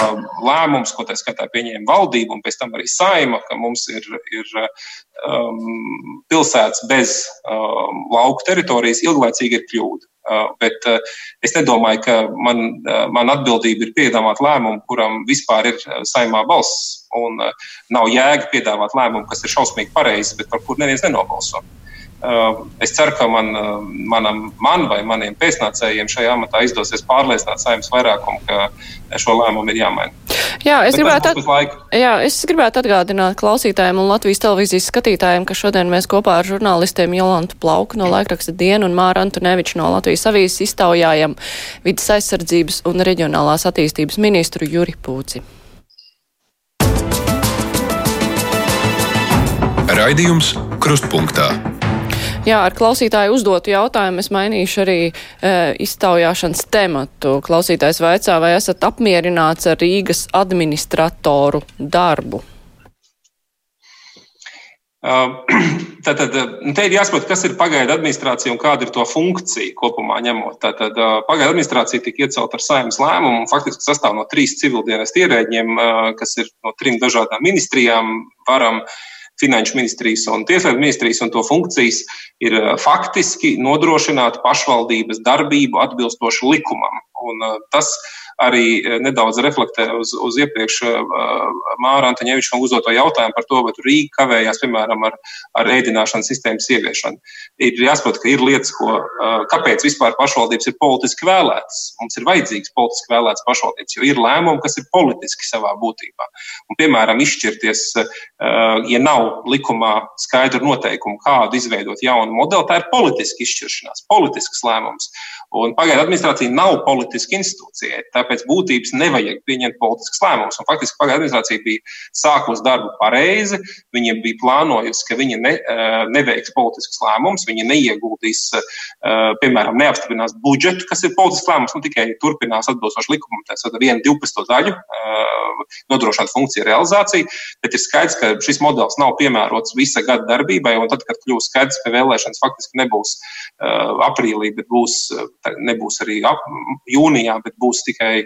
lēmums, ko tā skatā pieņēma valdība un pēc tam arī saima, ka mums ir, ir um, pilsētas bez um, lauku teritorijas, ilglaicīgi ir kļūda. Uh, bet uh, es nedomāju, ka man, uh, man atbildība ir piedāvāt lēmumu, kuram vispār ir uh, saimā balss. Un uh, nav jēga piedāvāt lēmumu, kas ir šausmīgi pareizi, bet par kur neviens nenobalso. Es ceru, ka man, manam, man vai maniem pēcnācējiem šajā amatā izdosies pārliecināt saimnes vairākumu, ka šo lēmumu ir jāmaina. Jā, es gribētu, at... jā, es gribētu atgādināt klausītājiem un Latvijas televīzijas skatītājiem, ka šodien mēs kopā ar žurnālistiem Jolantu Plauku no laikraksta Dienu un Māra Antoneviču no Latvijas avīzes iztaujājam vidas aizsardzības un reģionālās attīstības ministru Juri Pūci. Raidījums Krustpunktā. Jā, ar klausītāju uzdotu jautājumu es mainīšu arī e, iztaujāšanas tematu. Klausītājs vaicā, vai esat apmierināts ar Rīgas administratoru darbu? Tātad, nu, te ir jāsaprot, kas ir pagaidu administrācija un kāda ir to funkcija kopumā ņemot. Tātad, pagaidu administrācija tika iecelta ar saimnes lēmumu un faktiski sastāv no trīs civildienas ierēģiem, kas ir no trim dažādām ministrijām. Varam Finanšu ministrijas un Tieslietu ministrijas un to funkcijas ir eh, faktiski nodrošināt pašvaldības darbību atbilstoši likumam. Un eh, tas arī eh, nedaudz reflektē uz, uz iepriekš Māra Antaņeviča uzdoto jautājumu par to, vai Rīga kavējās, piemēram, ar, ar ēdināšanas sistēmas ieviešanu. Ir jāsaprot, ka ir lietas, ko, kāpēc vispār pašvaldības ir politiski vēlētas. Mums ir vajadzīgs politiski vēlētas pašvaldības, jo ir lēmumi, kas ir politiski savā būtībā. Un, piemēram, izšķirties, ja nav likumā skaidru noteikumu, kādu izveidot jaunu modeli, tā ir politiska izšķiršanās, politisks lēmums. Un pagaidu administrācija nav politiska institūcija, tāpēc būtības nevajag pieņemt politisks lēmums. Un faktiski pagaidu administrācija bija sākusi darbu pareizi, viņa bija plānojusi, ka viņa ne, eh, neveiks politisks lēmums, viņa neieguldīs, eh, piemēram, neapstiprinās budžetu, kas ir politisks lēmums, nu tikai turpinās atbilstoši likumam, tā ir viena 12. daļu eh, nodrošināt funkciju realizāciju. Bet ir skaidrs, ka šis modelis nav piemērots visa gada darbībai, un tad, kad kļūs skaidrs, ka vēlēšanas faktiski nebūs aprīlī, bet būs nebūs arī ap, jūnijā, bet būs tikai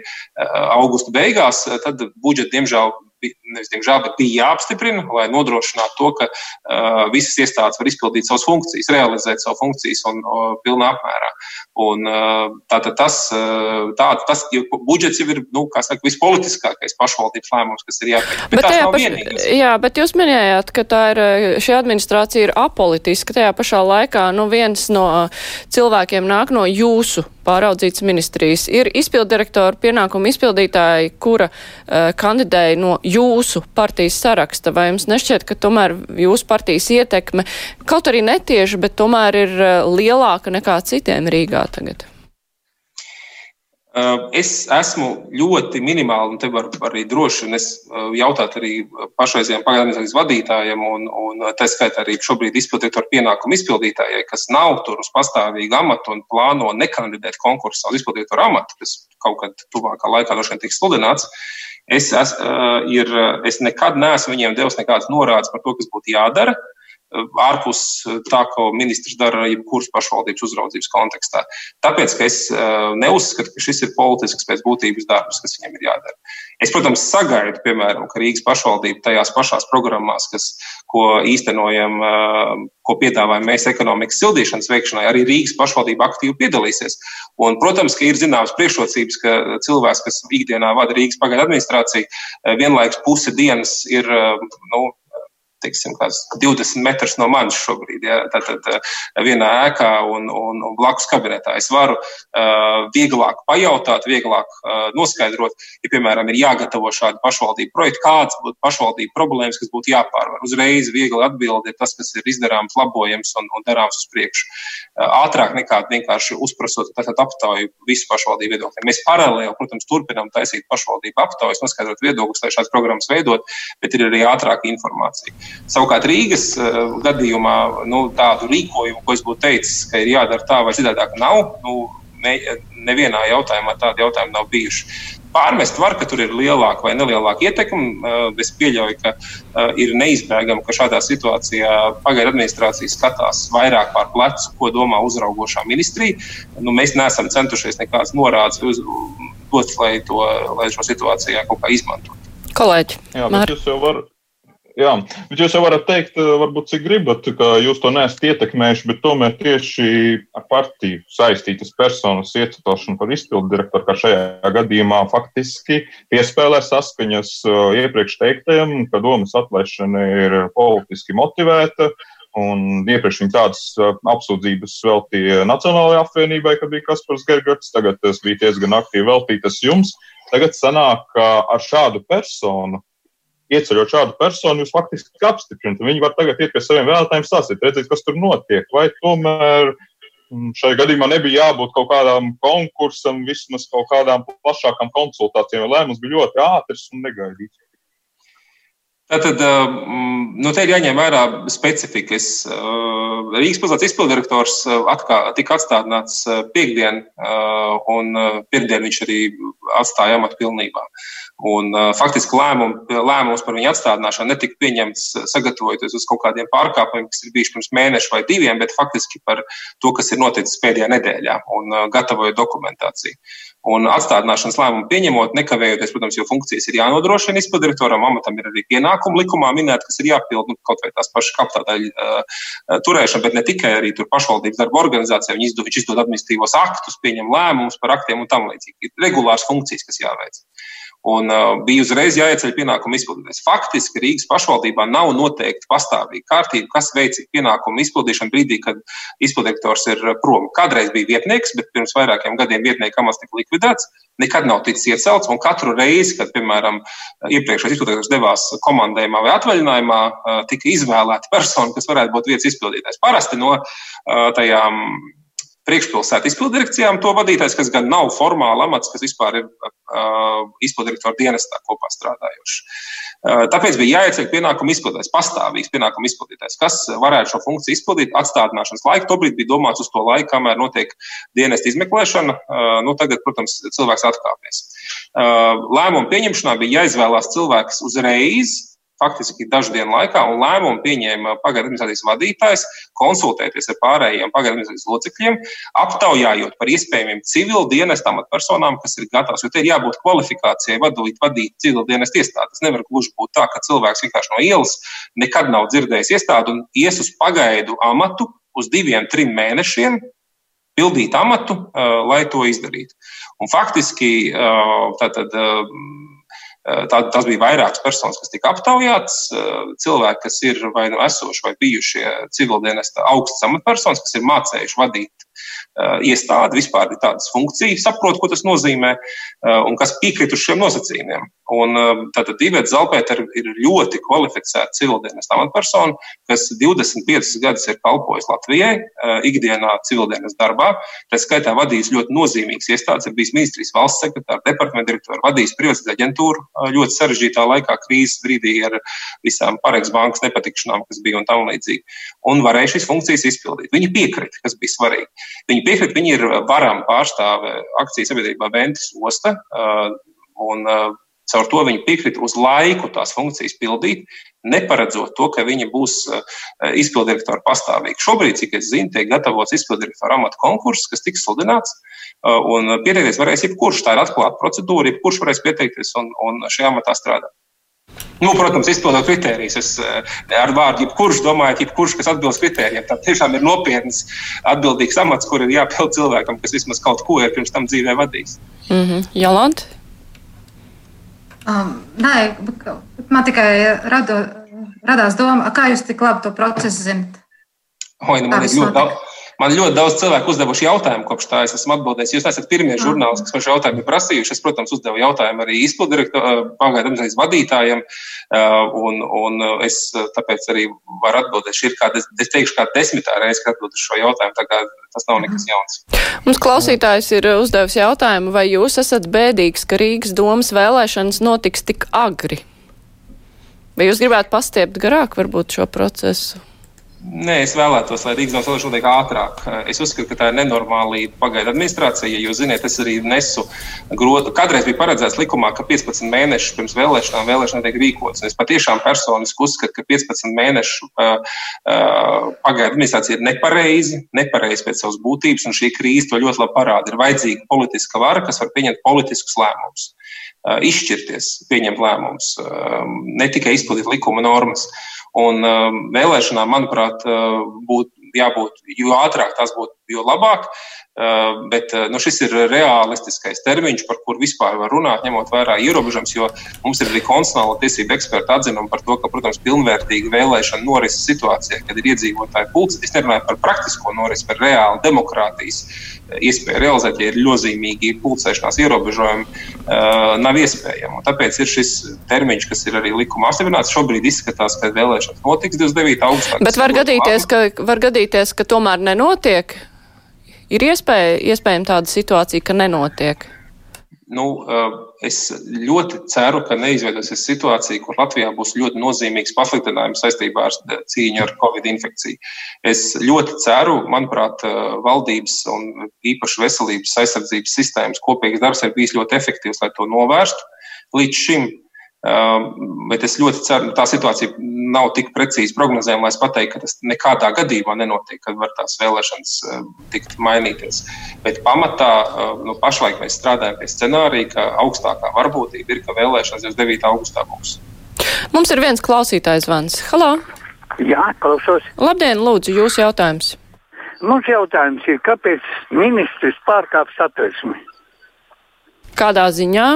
augusta beigās, tad budžets, diemžēl, nevis diemžēl, bet bija jāapstiprina, lai nodrošinātu to, ka uh, visas iestādes var izpildīt savas funkcijas, realizēt savu funkcijas un uh, pilnā apmērā. Un, uh, tātad tas, uh, tā, tas budžets jau ir, nu, kā saka, vispolitiskākais pašvaldības lēmums, kas ir jāpieņem. Bet, bet paš... vienīgas. Jā, bet jūs minējāt, ka tā ir, šī administrācija ir apolitiska. Tajā pašā laikā, nu, viens no cilvēkiem nāk no jūsu pāraudzītas ministrijas. Ir izpildirektora pienākuma izpildītāji, kura uh, kandidēja no jūsu partijas saraksta. Vai jums nešķiet, ka tomēr jūsu partijas ietekme kaut arī netieši, bet tomēr ir uh, lielāka nekā citiem Rīgā tagad? Es esmu ļoti minimāli, un te var arī droši jautāt arī pašreizējiem pagaidu vadītājiem, un, un tā skaitā arī šobrīd izpildītāju pienākumu izpildītājai, kas nav tur uz pastāvīgu amatu un plāno nekandidēt konkursā uz izpildītāju amatu, kas kaut kad tuvākā laikā droši vien tiks sludināts. Es, es, ir, es nekad neesmu viņiem devis nekādas norādes par to, kas būtu jādara. Uh, ārpus tā, ko ministrs dara jebkuras pašvaldības uzraudzības kontekstā. Tāpēc, es eh, neuzskatu, ka šis ir politisks pēc būtības darbs, kas viņam ir jādara. Es, protams, sagaidu, piemēram, ka Rīgas pašvaldība tajās pašās programmās, kas, ko īstenojam, eh, ko piedāvājam mēs ekonomikas sildīšanas veikšanai, arī Rīgas pašvaldība aktīvi piedalīsies. Un, protams, ka ir zināmas priekšrocības, ka cilvēks, kas ikdienā vada Rīgas pagaidu administrāciju, eh, vienlaikus pusi dienas ir nu, teiksim, 20 metrus no manis šobrīd, ja, tātad vienā ēkā un, un, un blakus kabinetā. Es varu uh, vieglāk pajautāt, vieglāk uh, noskaidrot, ja, piemēram, ir jāgatavo šādi pašvaldību projekti, kāds būtu pašvaldību problēmas, kas būtu jāpārvar. Uzreiz viegli atbildi ir tas, kas ir izdarāms, labojams un, un darāms uz priekšu. Uh, ātrāk nekā vienkārši uzprasot aptauju visu pašvaldību viedokļiem. Mēs paralēli, protams, turpinām taisīt pašvaldību aptaujas, noskaidrot viedokļus, lai šādas programmas veidot, bet ir arī ātrāka informācija. Savukārt Rīgas uh, gadījumā nu, tādu rīkojumu, ko es būtu teicis, ka ir jādara tā vai citādāk, nav. Nu, ne, nevienā jautājumā tādi jautājumi nav bijuši. Pārmest var, ka tur ir lielāka vai nelielāka ietekme. Uh, es pieļauju, ka uh, ir neizbēgami, ka šādā situācijā pagaidu administrācija skatās vairāk pār plecu, ko domā uzraugošā ministrija. Nu, mēs neesam centušies nekādas norādes uz, dot, lai, to, lai šo situāciju kaut kā izmantotu. Kolēģi, Jā, jūs jau varat Jā, bet jūs jau varat teikt, eh, varbūt cik gribat, ka jūs to neesat ietekmējuši, bet tomēr tieši ar partiju saistītas personas iecelšanu par izpildu direktoru, kā šajā gadījumā faktiski piespēlē saskaņas eh, iepriekš teiktajam, ka domas atlaišana ir politiski motivēta Un iepriekš viņi tādas apsūdzības veltīja Nacionālajai apvienībai, kad bija Kaspars Gergats. Tagad tas bija diezgan aktīvi veltītas jums. Tagad sanāk, ka ar šādu personu, ieceļot šādu personu, jūs faktiski apstiprinat. Viņi var tagad iet pie saviem vēlētājiem stāstīt, redzēt, kas tur notiek. Vai tomēr mm, šai gadījumā nebija jābūt kaut kādam konkursam, vismaz kaut kādām plašākām konsultācijām, jo lēmums bija ļoti ātrs un negaidīts. Tātad nu, te ir jāņem vērā specifikas. Rīgas pilsētas izpildirektors atkā, tika atstādināts piekdien, un pirmdien viņš arī atstāja amatu pilnībā. Un, faktiski lēmum, lēmums par viņu atstādināšanu netika pieņemts sagatavojoties uz kaut kādiem pārkāpumiem, kas ir bijuši pirms mēneša vai diviem, bet faktiski par to, kas ir noticis pēdējā nedēļā un gatavojot dokumentāciju. Un atstādināšanas lēmumu pieņemot, nekavējoties, protams, jo funkcijas ir jānodrošina izpildirektoram, amatam ir arī pienākumi likumā minēti, kas ir jāpild nu, kaut vai tās pašas kapitāla uh, turēšana, bet ne tikai arī tur pašvaldības darba organizācija. Viņi izdod, izdod administratīvos aktus, pieņem lēmumus par aktiem un tam līdzīgi. Ir regulārs funkcijas, kas jāveic un uh, bija uzreiz jāieceļ pienākumu izpildītājs. Faktiski Rīgas pašvaldībā nav noteikti pastāvīga kārtība, kas veic pienākumu izpildīšanu brīdī, kad izpildirektors ir prom. Kādreiz bija vietnieks, bet pirms vairākiem gadiem vietnieka amats tika likvidēts. Nekad nav ticis iecelts, un katru reizi, kad, piemēram, iepriekšējais izpildītājs devās komandējumā vai atvaļinājumā, uh, tika izvēlēta persona, kas varētu būt vietas izpildītājs. Parasti no uh, tajām priekšpilsētu izpildirekcijām to vadītājs, kas gan nav formāli amats, kas vispār ir uh, izpildirektora dienestā kopā strādājošs. Uh, tāpēc bija jāieceļ pienākumu izpildītājs, pastāvīgs pienākumu izpildītājs, kas varētu šo funkciju izpildīt atstādināšanas laiku. Tobrīd bija domāts uz to laiku, kamēr notiek dienesta izmeklēšana. Uh, nu, tagad, protams, cilvēks atkāpies. Lēmumu pieņemšanā bija jāizvēlās cilvēks uzreiz, faktiski dažu dienu laikā, un lēmumu pieņēma pagaidu administrācijas vadītājs, konsultēties ar pārējiem pagaidu administrācijas locekļiem, aptaujājot par iespējamiem civil dienesta amatpersonām, kas ir gatavs. Jo te ir jābūt kvalifikācijai vadīt, vadīt civil dienesta iestādi. Tas nevar gluži būt tā, ka cilvēks vienkārši no ielas nekad nav dzirdējis iestādi un ies uz pagaidu amatu uz diviem, trim mēnešiem, pildīt amatu, uh, lai to izdarītu. Un faktiski uh, tātad. Tā, tas bija vairākas personas, kas tika aptaujātas. Eh, cilvēki, kas ir vai nu esoši vai bijušie civildienesta augstas amatpersonas, kas ir mācējuši vadīt iestāde vispār ir tādas funkcijas, saprot, ko tas nozīmē uh, un kas piekrīt uz šiem nosacījumiem. Un uh, tātad Ivets Zalpēta ir, ir ļoti kvalificēta civildienas amatpersona, kas 25 gadus ir kalpojis Latvijai ikdienā civildienas darbā. Tā skaitā vadījis ļoti nozīmīgas iestādes, ir bijis ministrijas valsts sekretāra, departamenta direktora, vadījis privātizāciju aģentūru ļoti sarežģītā laikā, krīzes brīdī ar visām Pareks bankas nepatikšanām, kas bija un tam līdzīgi. Un varēja šīs funkcijas izpildīt. Viņi piekrita, kas bija svarīgi. Viņi piekrīt, viņi ir varam pārstāve akcijas sabiedrībā Ventis Osta, un caur to viņi piekrīt uz laiku tās funkcijas pildīt, neparedzot to, ka viņi būs izpildirektori pastāvīgi. Šobrīd, cik es zinu, tiek gatavots izpildirektora amata konkurss, kas tiks sludināts, un pieteikties varēs jebkurš. Tā ir atklāta procedūra, jebkurš varēs pieteikties un, un šajā amatā strādāt. Nu, protams, izpildot kritērijus. Es eh, ar vārdu jebkurš domāju, jebkurš, kas atbilst kritērijiem. Tā tiešām ir nopietns, atbildīgs amats, kur ir jāpild cilvēkam, kas vismaz kaut ko ir pirms tam dzīvē vadījis. Mm -hmm. Jolanta? Um, nē, man tikai rado, radās doma, kā jūs tik labi to procesu zinat? Oi, nu man ir ļoti daudz. Man ļoti daudz cilvēku uzdevuši jautājumu, kopš tā es esmu atbildējis. Jūs esat pirmie žurnālisti, kas par šo jautājumu ir prasījuši. Es, protams, uzdevu jautājumu arī izpildirektoram, pagaidu administrācijas vadītājiem. Un, un es tāpēc arī varu atbildēt. Šī ir kāda, es teikšu, kā desmitā reize, kad atbildu šo jautājumu. Tā kā tas nav nekas jauns. Mums klausītājs ir uzdevis jautājumu, vai jūs esat bēdīgs, ka Rīgas domas vēlēšanas notiks tik agri? Vai jūs gribētu pastiept garāk varbūt šo procesu? Nē, es vēlētos, lai Rīgas domas vēlēšana notiek ātrāk. Es uzskatu, ka tā ir nenormāla pagaidu administrācija. Jūs zināt, es arī nesu grozu. Kādreiz bija paredzēts likumā, ka 15 mēnešus pirms vēlēšanām vēlēšana tiek rīkots. Es patiešām personiski uzskatu, ka 15 mēnešu uh, uh, pagaidu administrācija ir nepareizi, nepareizi pēc savas būtības, un šī krīze to ļoti labi parāda. Ir vajadzīga politiska vara, kas var pieņemt politiskus lēmumus, izšķirties, pieņemt lēmumus, ne tikai izpildīt likuma normas. Un um, vēlēšanām, manuprāt, uh, būtu jābūt, jo ātrāk tās būtu jo labāk. Bet nu, šis ir realistiskais termiņš, par kuru vispār var runāt, ņemot vērā ierobežojums, jo mums ir arī konstitucionāla tiesība eksperta atzinuma par to, ka, protams, pilnvērtīga vēlēšana norises situācijā, kad ir iedzīvotāji pulci. Es nerunāju par praktisko norisi, par reālu demokrātijas iespēju realizēt, ja ir ļozīmīgi pulcēšanās ierobežojumi, nav iespējama. Tāpēc ir šis termiņš, kas ir arī likuma apstiprināts. Šobrīd izskatās, ka vēlēšanas notiks 29. augustā. Bet var gadīties, ka, var gadīties, ka tomēr nenotiek? Ir iespēja, iespējama tāda situācija, ka nenotiek. Nu, eh, es ļoti ceru, ka neizveidosies situācija, kur Latvijā būs ļoti nozīmīgs pasliktinājums saistībā ar cīņu ar covid infekciju. Es ļoti ceru, manuprāt, eh, valdības un īpaši veselības aizsardzības sistēmas kopīgs darbs ir bijis ļoti efektīvs, lai to novērstu. Līdz šim bet es ļoti ceru, ka tā situācija nav tik precīzi prognozējama, lai es pateiktu, ka tas nekādā gadījumā nenotiek, kad var tās vēlēšanas tikt mainīties. Bet pamatā nu, pašlaik mēs strādājam pie scenārija, ka augstākā varbūtība ir, ka vēlēšanas 29. augustā būs. Mums ir viens klausītājs zvans. Halo! Jā, klausos. Labdien, lūdzu, jūsu jautājums. Mums jautājums ir, kāpēc ministrs pārkāp satversmi? Kādā ziņā?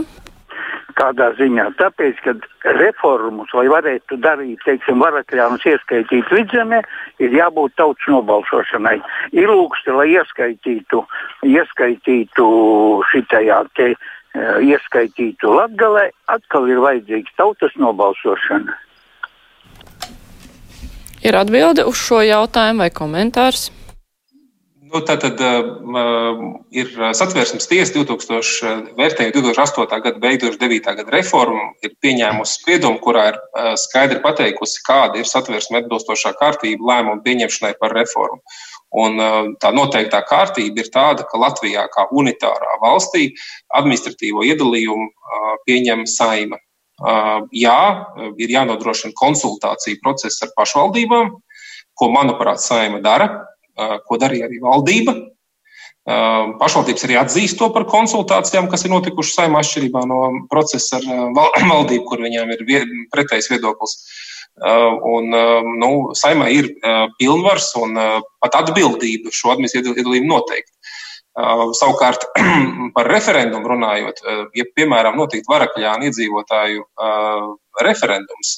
Kādā ziņā? Tāpēc, ka reformas, lai varētu darīt, teiksim, varakļānus ieskaitīt vidzemē, ir jābūt tautas nobalsošanai. Ilūksti, lai ieskaitītu, ieskaitītu šitajā te, uh, ieskaitītu latgalē, atkal ir vajadzīgs tautas nobalsošana. Ir atbilde uz šo jautājumu vai komentārs? Nu, tā tad uh, ir satversmes tiesa 2000, vērtējot 2008. gada beigu, 2009. gada reformu, ir pieņēmusi spriedumu, kurā ir uh, skaidri pateikusi, kāda ir satversme atbilstošā kārtība lēmumu pieņemšanai par reformu. Un, uh, tā noteiktā kārtība ir tāda, ka Latvijā, kā unitārā valstī, administratīvo iedalījumu uh, pieņem saima. Uh, jā, ir jānodrošina konsultāciju process ar pašvaldībām, ko, manuprāt, saima dara ko darīja arī valdība. Pašvaldības arī atzīst to par konsultācijām, kas ir notikušas saimā atšķirībā no procesa ar valdību, kur viņiem ir pretējs viedoklis. Un, nu, saimā ir pilnvars un pat atbildība šo administratīvu iedalījumu noteikt. Savukārt par referendumu runājot, ja piemēram notiktu varakļānu iedzīvotāju referendums,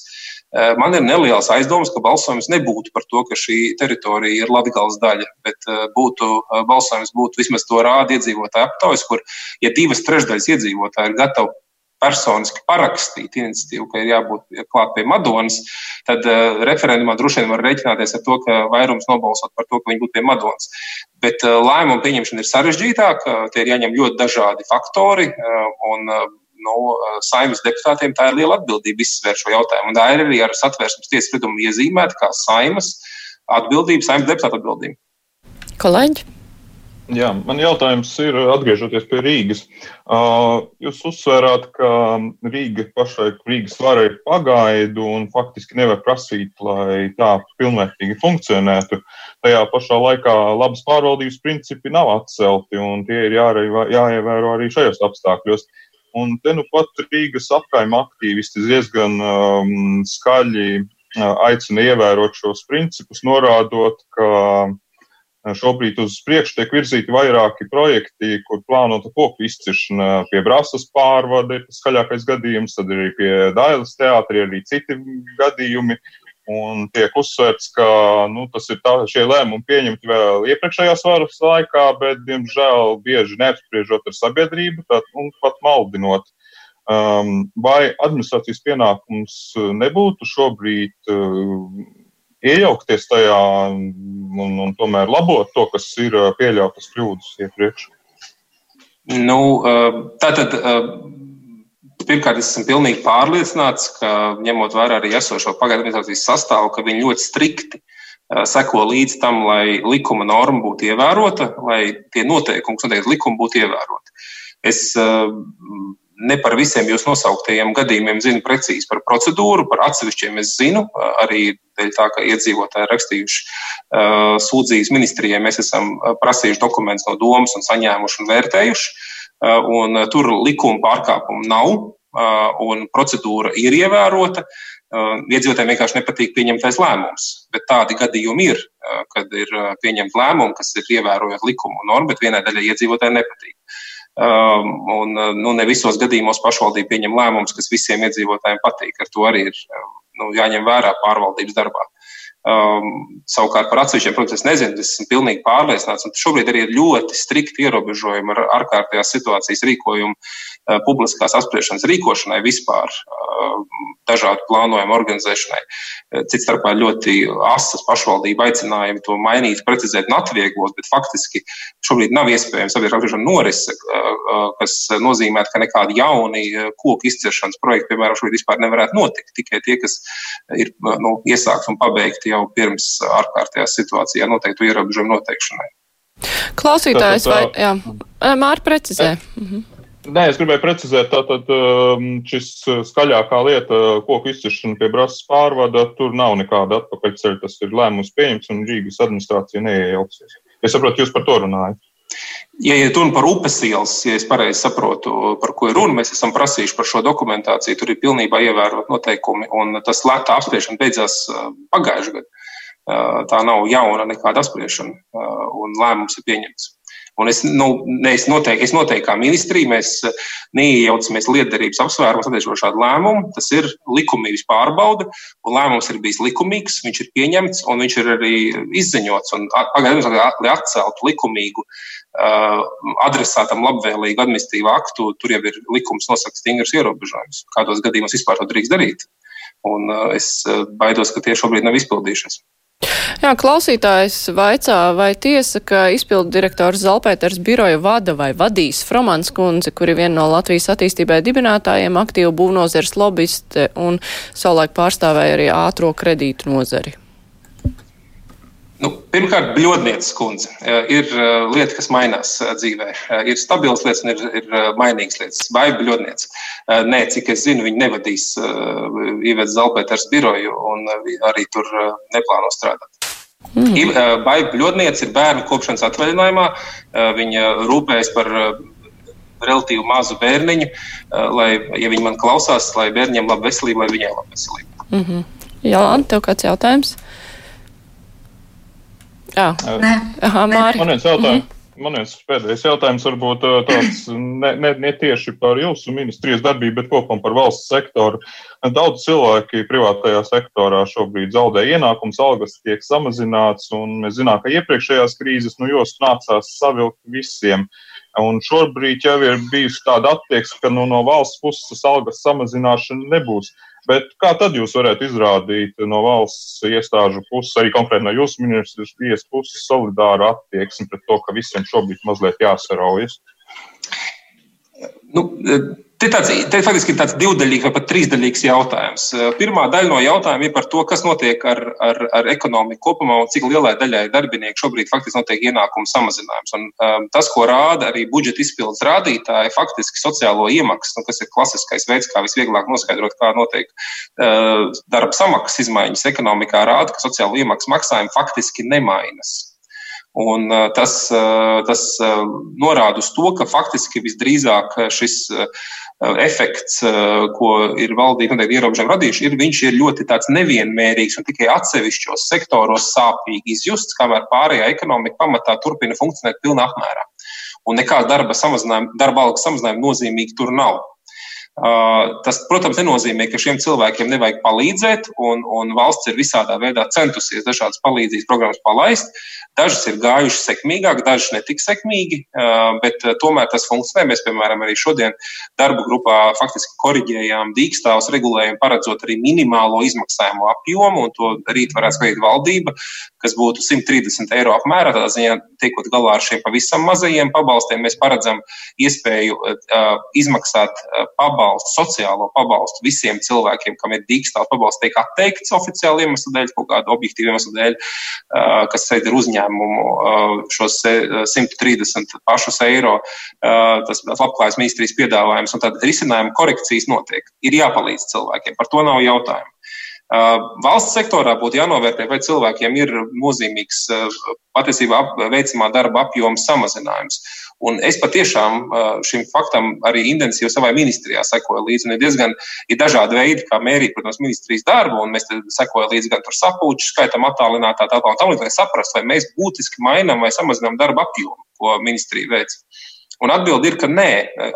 man ir neliels aizdoms, ka balsojums nebūtu par to, ka šī teritorija ir Latvijas daļa, bet eh, būtu, eh, balsojums būtu vismaz to rāda iedzīvotāju aptaujas, kur, ja divas trešdaļas iedzīvotāji ir gatavi personiski parakstīt iniciatīvu, ka ir jābūt klāt pie Madonas, tad uh, referendumā droši vien var rēķināties ar to, ka vairums nobalsot par to, ka viņi būtu pie Madonas. Bet uh, lēmumu pieņemšana ir sarežģītāka, tie ir jāņem ļoti dažādi faktori, uh, un nu, saimnes deputātiem tā ir liela atbildība izsvērt šo jautājumu. Un tā ir arī ar satvērsmes tiesas spriedumu iezīmēta kā saimas atbildība, saimnes deputāta atbildība. Kolēģi? Jā, man jautājums ir, atgriežoties pie Rīgas. Jūs uzsvērāt, ka Rīga pašai Rīgas vara ir pagaidu un faktiski nevar prasīt, lai tā pilnvērtīgi funkcionētu. Tajā pašā laikā labas pārvaldības principi nav atcelti un tie ir jāievēro arī šajos apstākļos. Un te nu pat Rīgas apkaimē aktīvisti diezgan um, skaļi uh, aicina ievērot šos principus, norādot, ka uh, šobrīd uz priekšu tiek virzīti vairāki projekti, kur plānota koku izciršana pie Brāzas pārvade, tas skaļākais gadījums, tad arī pie Dailas teātra, arī citi gadījumi. Un tiek uzsvērts, ka nu, tas ir tā, šie lēmumi pieņemti vēl iepriekšējās varas laikā, bet, diemžēl, bieži neapspriežot ar sabiedrību tad, un pat maldinot. Um, vai administrācijas pienākums nebūtu šobrīd uh, iejaukties tajā un, un tomēr labot to, kas ir uh, pieļautas kļūdas iepriekš? Nu, uh, tātad Pirmkārt, es esmu pilnīgi pārliecināts, ka ņemot vērā arī esošo pagaidu administrācijas sastāvu, ka viņi ļoti strikti seko līdz tam, lai likuma norma būtu ievērota, lai tie noteikumi, kas noteikti likumi, būtu ievēroti. Es ne par visiem jūs nosauktajiem gadījumiem zinu precīzi par procedūru, par atsevišķiem es zinu, arī dēļ tā, ka iedzīvotāji rakstījuši uh, sūdzības ministrijai, mēs esam prasījuši dokumentus no domas un saņēmuši un vērtējuši. Uh, un tur likuma pārkāpumu nav, un procedūra ir ievērota. Iedzīvotājiem vienkārši nepatīk pieņemtais lēmums, bet tādi gadījumi ir. kad ir pieņemti lēmumi, kas ir ievērojot likumu normu, bet vienai daļai iedzīvotāji nepatīk. Um, un nu, ne visos gadījumos pašvaldība pieņem lēmumus, kas visiem iedzīvotājiem patīk. Ar to arī ir nu, jāņem vērā pārvaldības darbā. Um, savukārt par atsevišķiem, protams, es nezinu, es esmu pilnīgi pārliecināts, un šobrīd arī ir ļoti strikti ierobežojumi ar ārkārtējās situācijas rīkojumu uh, publiskās apspriešanas rīkošanai vispār, uh, dažādu plānojumu organizēšanai. Uh, cits starpā ļoti asas pašvaldība aicinājumi to mainīt, precizēt un atvieglot, bet faktiski šobrīd nav iespējams sabiedrības apspriešana norise, kas nozīmē, ka nekādi jauni koku izciršanas projekti, piemēram, šobrīd vispār nevarētu notikt. Tikai tie, kas ir nu, iesākti un pabeigti jau pirms ārkārtējā situācijā noteiktu ierobežojumu noteikšanai. Klausītājs vai, jā, Māri precizē. Mhm. Nē, es gribēju precizēt, tātad šis skaļākā lieta, koku izciršana pie brāzes pārvada, tur nav nekāda atpakaļceļa, tas ir lēmums pieņemts un Rīgas administrācija neiejauksies. Es saprotu, jūs par to runājat. Ja ir runa par upes ielas, ja es pareizi saprotu, par ko ir runa, mēs esam prasījuši par šo dokumentāciju. Tur ir pilnībā ievērot noteikumi, un tas lēta apspriešana beidzās pagājušajā gadā. Tā nav jauna nekāda apspriešana, un lēmums ir pieņemts. Un es, nu, es, noteikti, es noteikti kā ministrija, mēs eh, neiejaucamies lietderības apsvērumos attiecībā šādu lēmumu. Tas ir likumības pārbauda, un lēmums ir bijis likumīgs, viņš ir pieņemts, un viņš ir arī izziņots. Pagaidām, lai atceltu likumīgu, uh, adresātam labvēlīgu administratīvu aktu, tur jau ir likums nosaka stingrs ierobežojums. Kādos gadījumos vispār to drīkst darīt? Un uh, es baidos, ka tie šobrīd nav izpildījušies. Jā, klausītājs vaicā, vai tiesa, ka izpildu direktors Zalpēters biroju vada vai vadīs Fromans kundze, kuri viena no Latvijas attīstībai dibinātājiem, aktīvu būvnozeres lobiste un savulaik pārstāvēja arī ātro kredītu nozari. Nu, pirmkārt, bļodnieces kundze ir lieta, kas mainās dzīvē. Ir stabilas lietas un ir, ir mainīgas lietas. Vai bļodniece? Nē, cik es zinu, viņi nevadīs Ivets Zalpēters biroju un arī tur neplāno strādāt. Mm. Vai bļodniece ir bērnu kopšanas atvaļinājumā? Viņa rūpējas par relatīvi mazu bērniņu, lai, ja viņi man klausās, lai bērniem laba veselība, lai viņiem laba veselība. Mm -hmm. Jā, tev kāds jautājums? Jā, Aha, Māri. Man viens jautājums. Mm -hmm. Man viens pēdējais jautājums varbūt tāds ne, ne, ne tieši par jūsu ministrijas darbību, bet kopumā par valsts sektoru. Daudz cilvēki privātajā sektorā šobrīd zaudē ienākums, algas tiek samazināts, un mēs zinām, ka iepriekšējās krīzes, nu, jos nācās savilkt visiem. Un šobrīd jau ir bijusi tāda attieksme, ka nu, no valsts puses algas samazināšana nebūs. Bet kā tad jūs varētu izrādīt no valsts iestāžu puses, arī konkrēti no jūsu ministrijas puses, solidāru attieksmi pret to, ka visiem šobrīd mazliet jāsaraujas? Nu, Te, tāds, te faktiski ir tāds divdaļīgs vai pat trīsdaļīgs jautājums. Pirmā daļa no jautājuma ir par to, kas notiek ar, ar, ar ekonomiku kopumā un cik lielai daļai darbinieku šobrīd faktiski notiek ienākumu samazinājums. Un, um, tas, ko rāda arī budžeta izpildes rādītāji, faktiski sociālo iemaksu, nu, kas ir klasiskais veids, kā visvieglāk noskaidrot, kā notiek uh, darba samaksas izmaiņas ekonomikā, rāda, ka sociālo iemaksu maksājumi faktiski nemainas. Un tas, tas norāda uz to, ka faktiski visdrīzāk šis efekts, ko ir valdība noteikti ierobežojumi radījuši, ir, viņš ir ļoti tāds nevienmērīgs un tikai atsevišķos sektoros sāpīgi izjusts, kamēr pārējā ekonomika pamatā turpina funkcionēt pilnā apmērā. Un nekāda darba darba algas samazinājuma nozīmīgi tur nav. Tas, protams, nenozīmē, ka šiem cilvēkiem nevajag palīdzēt, un, un valsts ir visādā veidā centusies dažādas palīdzības programmas palaist. Dažas ir gājušas sekmīgāk, dažas netik sekmīgi, bet tomēr tas funkcionē. Mēs, piemēram, arī šodien darba grupā faktiski koriģējām dīkstāvus regulējumu, paredzot arī minimālo izmaksājumu apjomu, un to rīt varētu skatīt valdība, kas būtu 130 eiro apmērā. Tādā ziņā, tiekot galā ar šiem pavisam mazajiem pabalstiem, mēs paredzam iespēju izmaksāt uh, pabalstu, sociālo pabalstu visiem cilvēkiem, kam ir dīkstāvs pabalsts, tiek atteikts oficiāli iemeslu dēļ, kaut kādu objektīvu iemeslu dēļ, uh, kas ir uzņēmumi uzņēmumu šos 130 pašus eiro, tas labklājības ministrijas piedāvājums, un tad risinājuma korekcijas notiek. Ir jāpalīdz cilvēkiem, par to nav jautājumu. Valsts sektorā būtu jānovērtē, vai cilvēkiem ir nozīmīgs patiesībā veicamā darba apjoma samazinājums. Un es patiešām šim faktam arī intensīvi savā ministrijā sekoju līdzi. Ir diezgan ir dažādi veidi, kā mērīt, protams, ministrijas darbu, un mēs sekojam līdzi gan sapulču skaitam, attālinātā telpā un tam līdzīgi, lai saprastu, vai mēs būtiski mainām vai samazinām darba apjomu, ko ministrija veic. Un atbildi ir, ka nē,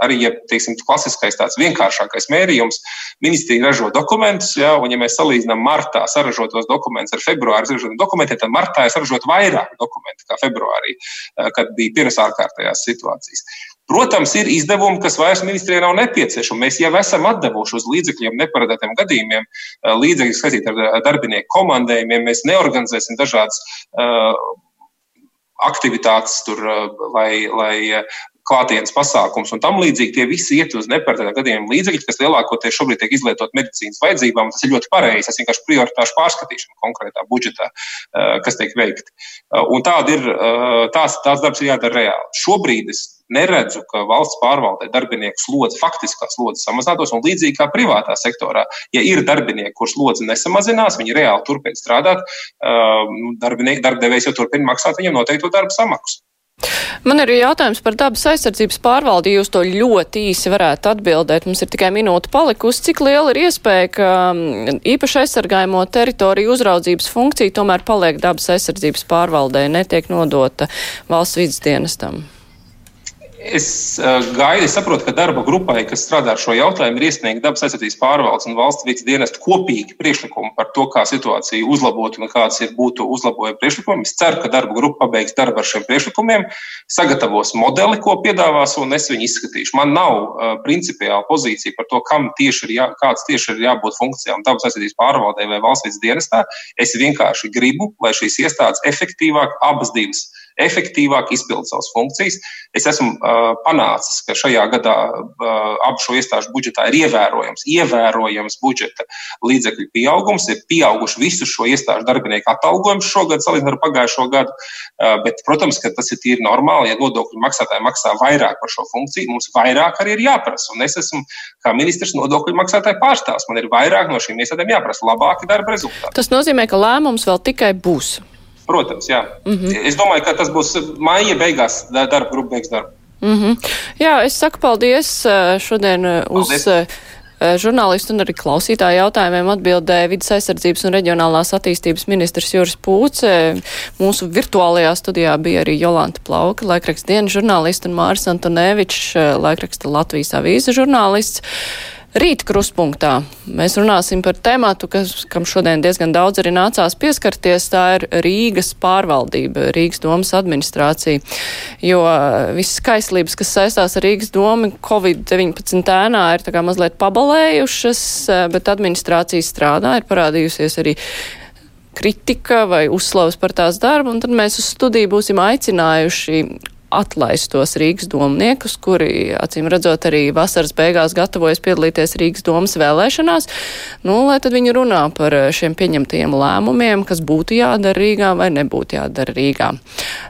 arī ja teiksim, klasiskais tāds vienkāršākais mērījums, ministrija ražo dokumentus, ja, un ja mēs salīdzinām martā saražotos dokumentus ar februāri saražotiem dokumentiem, tad martā ir saražot vairāk dokumentu kā februārī, eh, kad bija pirms ārkārtējās situācijas. Protams, ir izdevumi, kas vairs ministrijai nav nepieciešami. Mēs jau esam atdevuši uz līdzekļiem neparedzētiem gadījumiem, eh, līdzekļus saistīt ar darbinieku komandējumiem. Mēs neorganizēsim dažādas uh, aktivitātes, tur, lai, lai klātienes pasākums un tam līdzīgi. Tie visi iet uz neparedzētā gadījuma līdzekļi, kas lielākoties šobrīd tiek izlietot medicīnas vajadzībām. Tas ir ļoti pareizi. Tas vienkārši prioritāšu pārskatīšana konkrētā budžetā, eh, kas tiek veikti. Eh, un tāda ir, eh, tās, tās darbs ir jādara reāli. Šobrīd es neredzu, ka valsts pārvaldē darbinieku slodze, faktiskā slodze samazinātos, un līdzīgi kā privātā sektorā, ja ir darbinieki, kurš slodze nesamazinās, viņi reāli turpina strādāt, darbdevējs jau turpina maksāt viņam noteikto darba samaksu. Man ir jautājums par dabas aizsardzības pārvaldi. Jūs to ļoti īsi varētu atbildēt. Mums ir tikai minūte palikusi. Cik liela ir iespēja, ka mm, īpaši aizsargājamo teritoriju uzraudzības funkcija tomēr paliek dabas aizsardzības pārvaldē, netiek nodota valsts vidas dienestam? Es uh, gaidu, es saprotu, ka darba grupai, kas strādā ar šo jautājumu, ir iesniegta dabas aizsardzības pārvaldes un valsts vidas dienesta kopīgi priekšlikumi par to, kā situāciju uzlabot un kāds ir būtu uzlabojumi priekšlikumi. Es ceru, ka darba grupa pabeigs darbu ar šiem priekšlikumiem, sagatavos modeli, ko piedāvās, un es viņu izskatīšu. Man nav uh, principiāla pozīcija par to, kam tieši ir, jā, kāds tieši ir jābūt funkcijām dabas aizsardzības pārvaldē vai valsts vidas dienestā. Es vienkārši gribu, lai šīs iestādes efektīvāk abas divas efektīvāk izpildīt savas funkcijas. Es esmu uh, panācis, ka šajā gadā uh, abu šo iestāžu budžetā ir ievērojams, ievērojams budžeta līdzekļu pieaugums. Ir pieauguši visu šo iestāžu darbinieku atalgojums šogad, salīdzinot ar pagājušo gadu. Uh, bet, protams, ka tas ir tīri normāli. Ja nodokļu maksātāji maksā vairāk par šo funkciju, mums vairāk arī ir jāprasa. Un es esmu kā ministrs nodokļu maksātāju pārstāvs. Man ir vairāk no šīm iestādēm jāprasa labāki darba rezultāti. Tas nozīmē, ka lēmums vēl tikai būs. Protams, jā. Mm -hmm. Es domāju, ka tas būs maija beigās, darba grupa beigs darbu. Mm -hmm. Jā, es saku paldies šodien uz. Paldies. Žurnālistu un arī klausītāju jautājumiem atbildēja vidas aizsardzības un reģionālās attīstības ministrs Juris Pūce. Mūsu virtuālajā studijā bija arī Jolanta Plauka, laikraksta dienas žurnālista un Māris Antonevičs, laikraksta Latvijas avīze žurnālists. Rīt kruspunktā mēs runāsim par tēmātu, kas, kam šodien diezgan daudz arī nācās pieskarties. Tā ir Rīgas pārvaldība, Rīgas domas administrācija. Jo visas skaislības, kas saistās ar Rīgas domu, Covid-19 ēnā ir tā kā mazliet pabalējušas, bet administrācija strādā, ir parādījusies arī kritika vai uzslavas par tās darbu, un tad mēs uz studiju būsim aicinājuši atlaistos Rīgas domniekus, kuri, acīm redzot, arī vasaras beigās gatavojas piedalīties Rīgas domas vēlēšanās, nu, lai tad viņi runā par šiem pieņemtajiem lēmumiem, kas būtu jādara Rīgā vai nebūtu jādara Rīgā.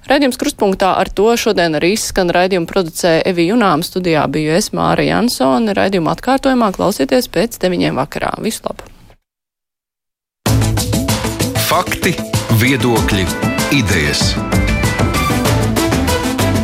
Raidījums krustpunktā ar to šodien arī izskan raidījumu producēja Evi Junām, studijā biju es Māra Jansone, raidījumu atkārtojumā klausieties pēc deviņiem vakarā. Visu labu! Fakti, viedokļi, idejas.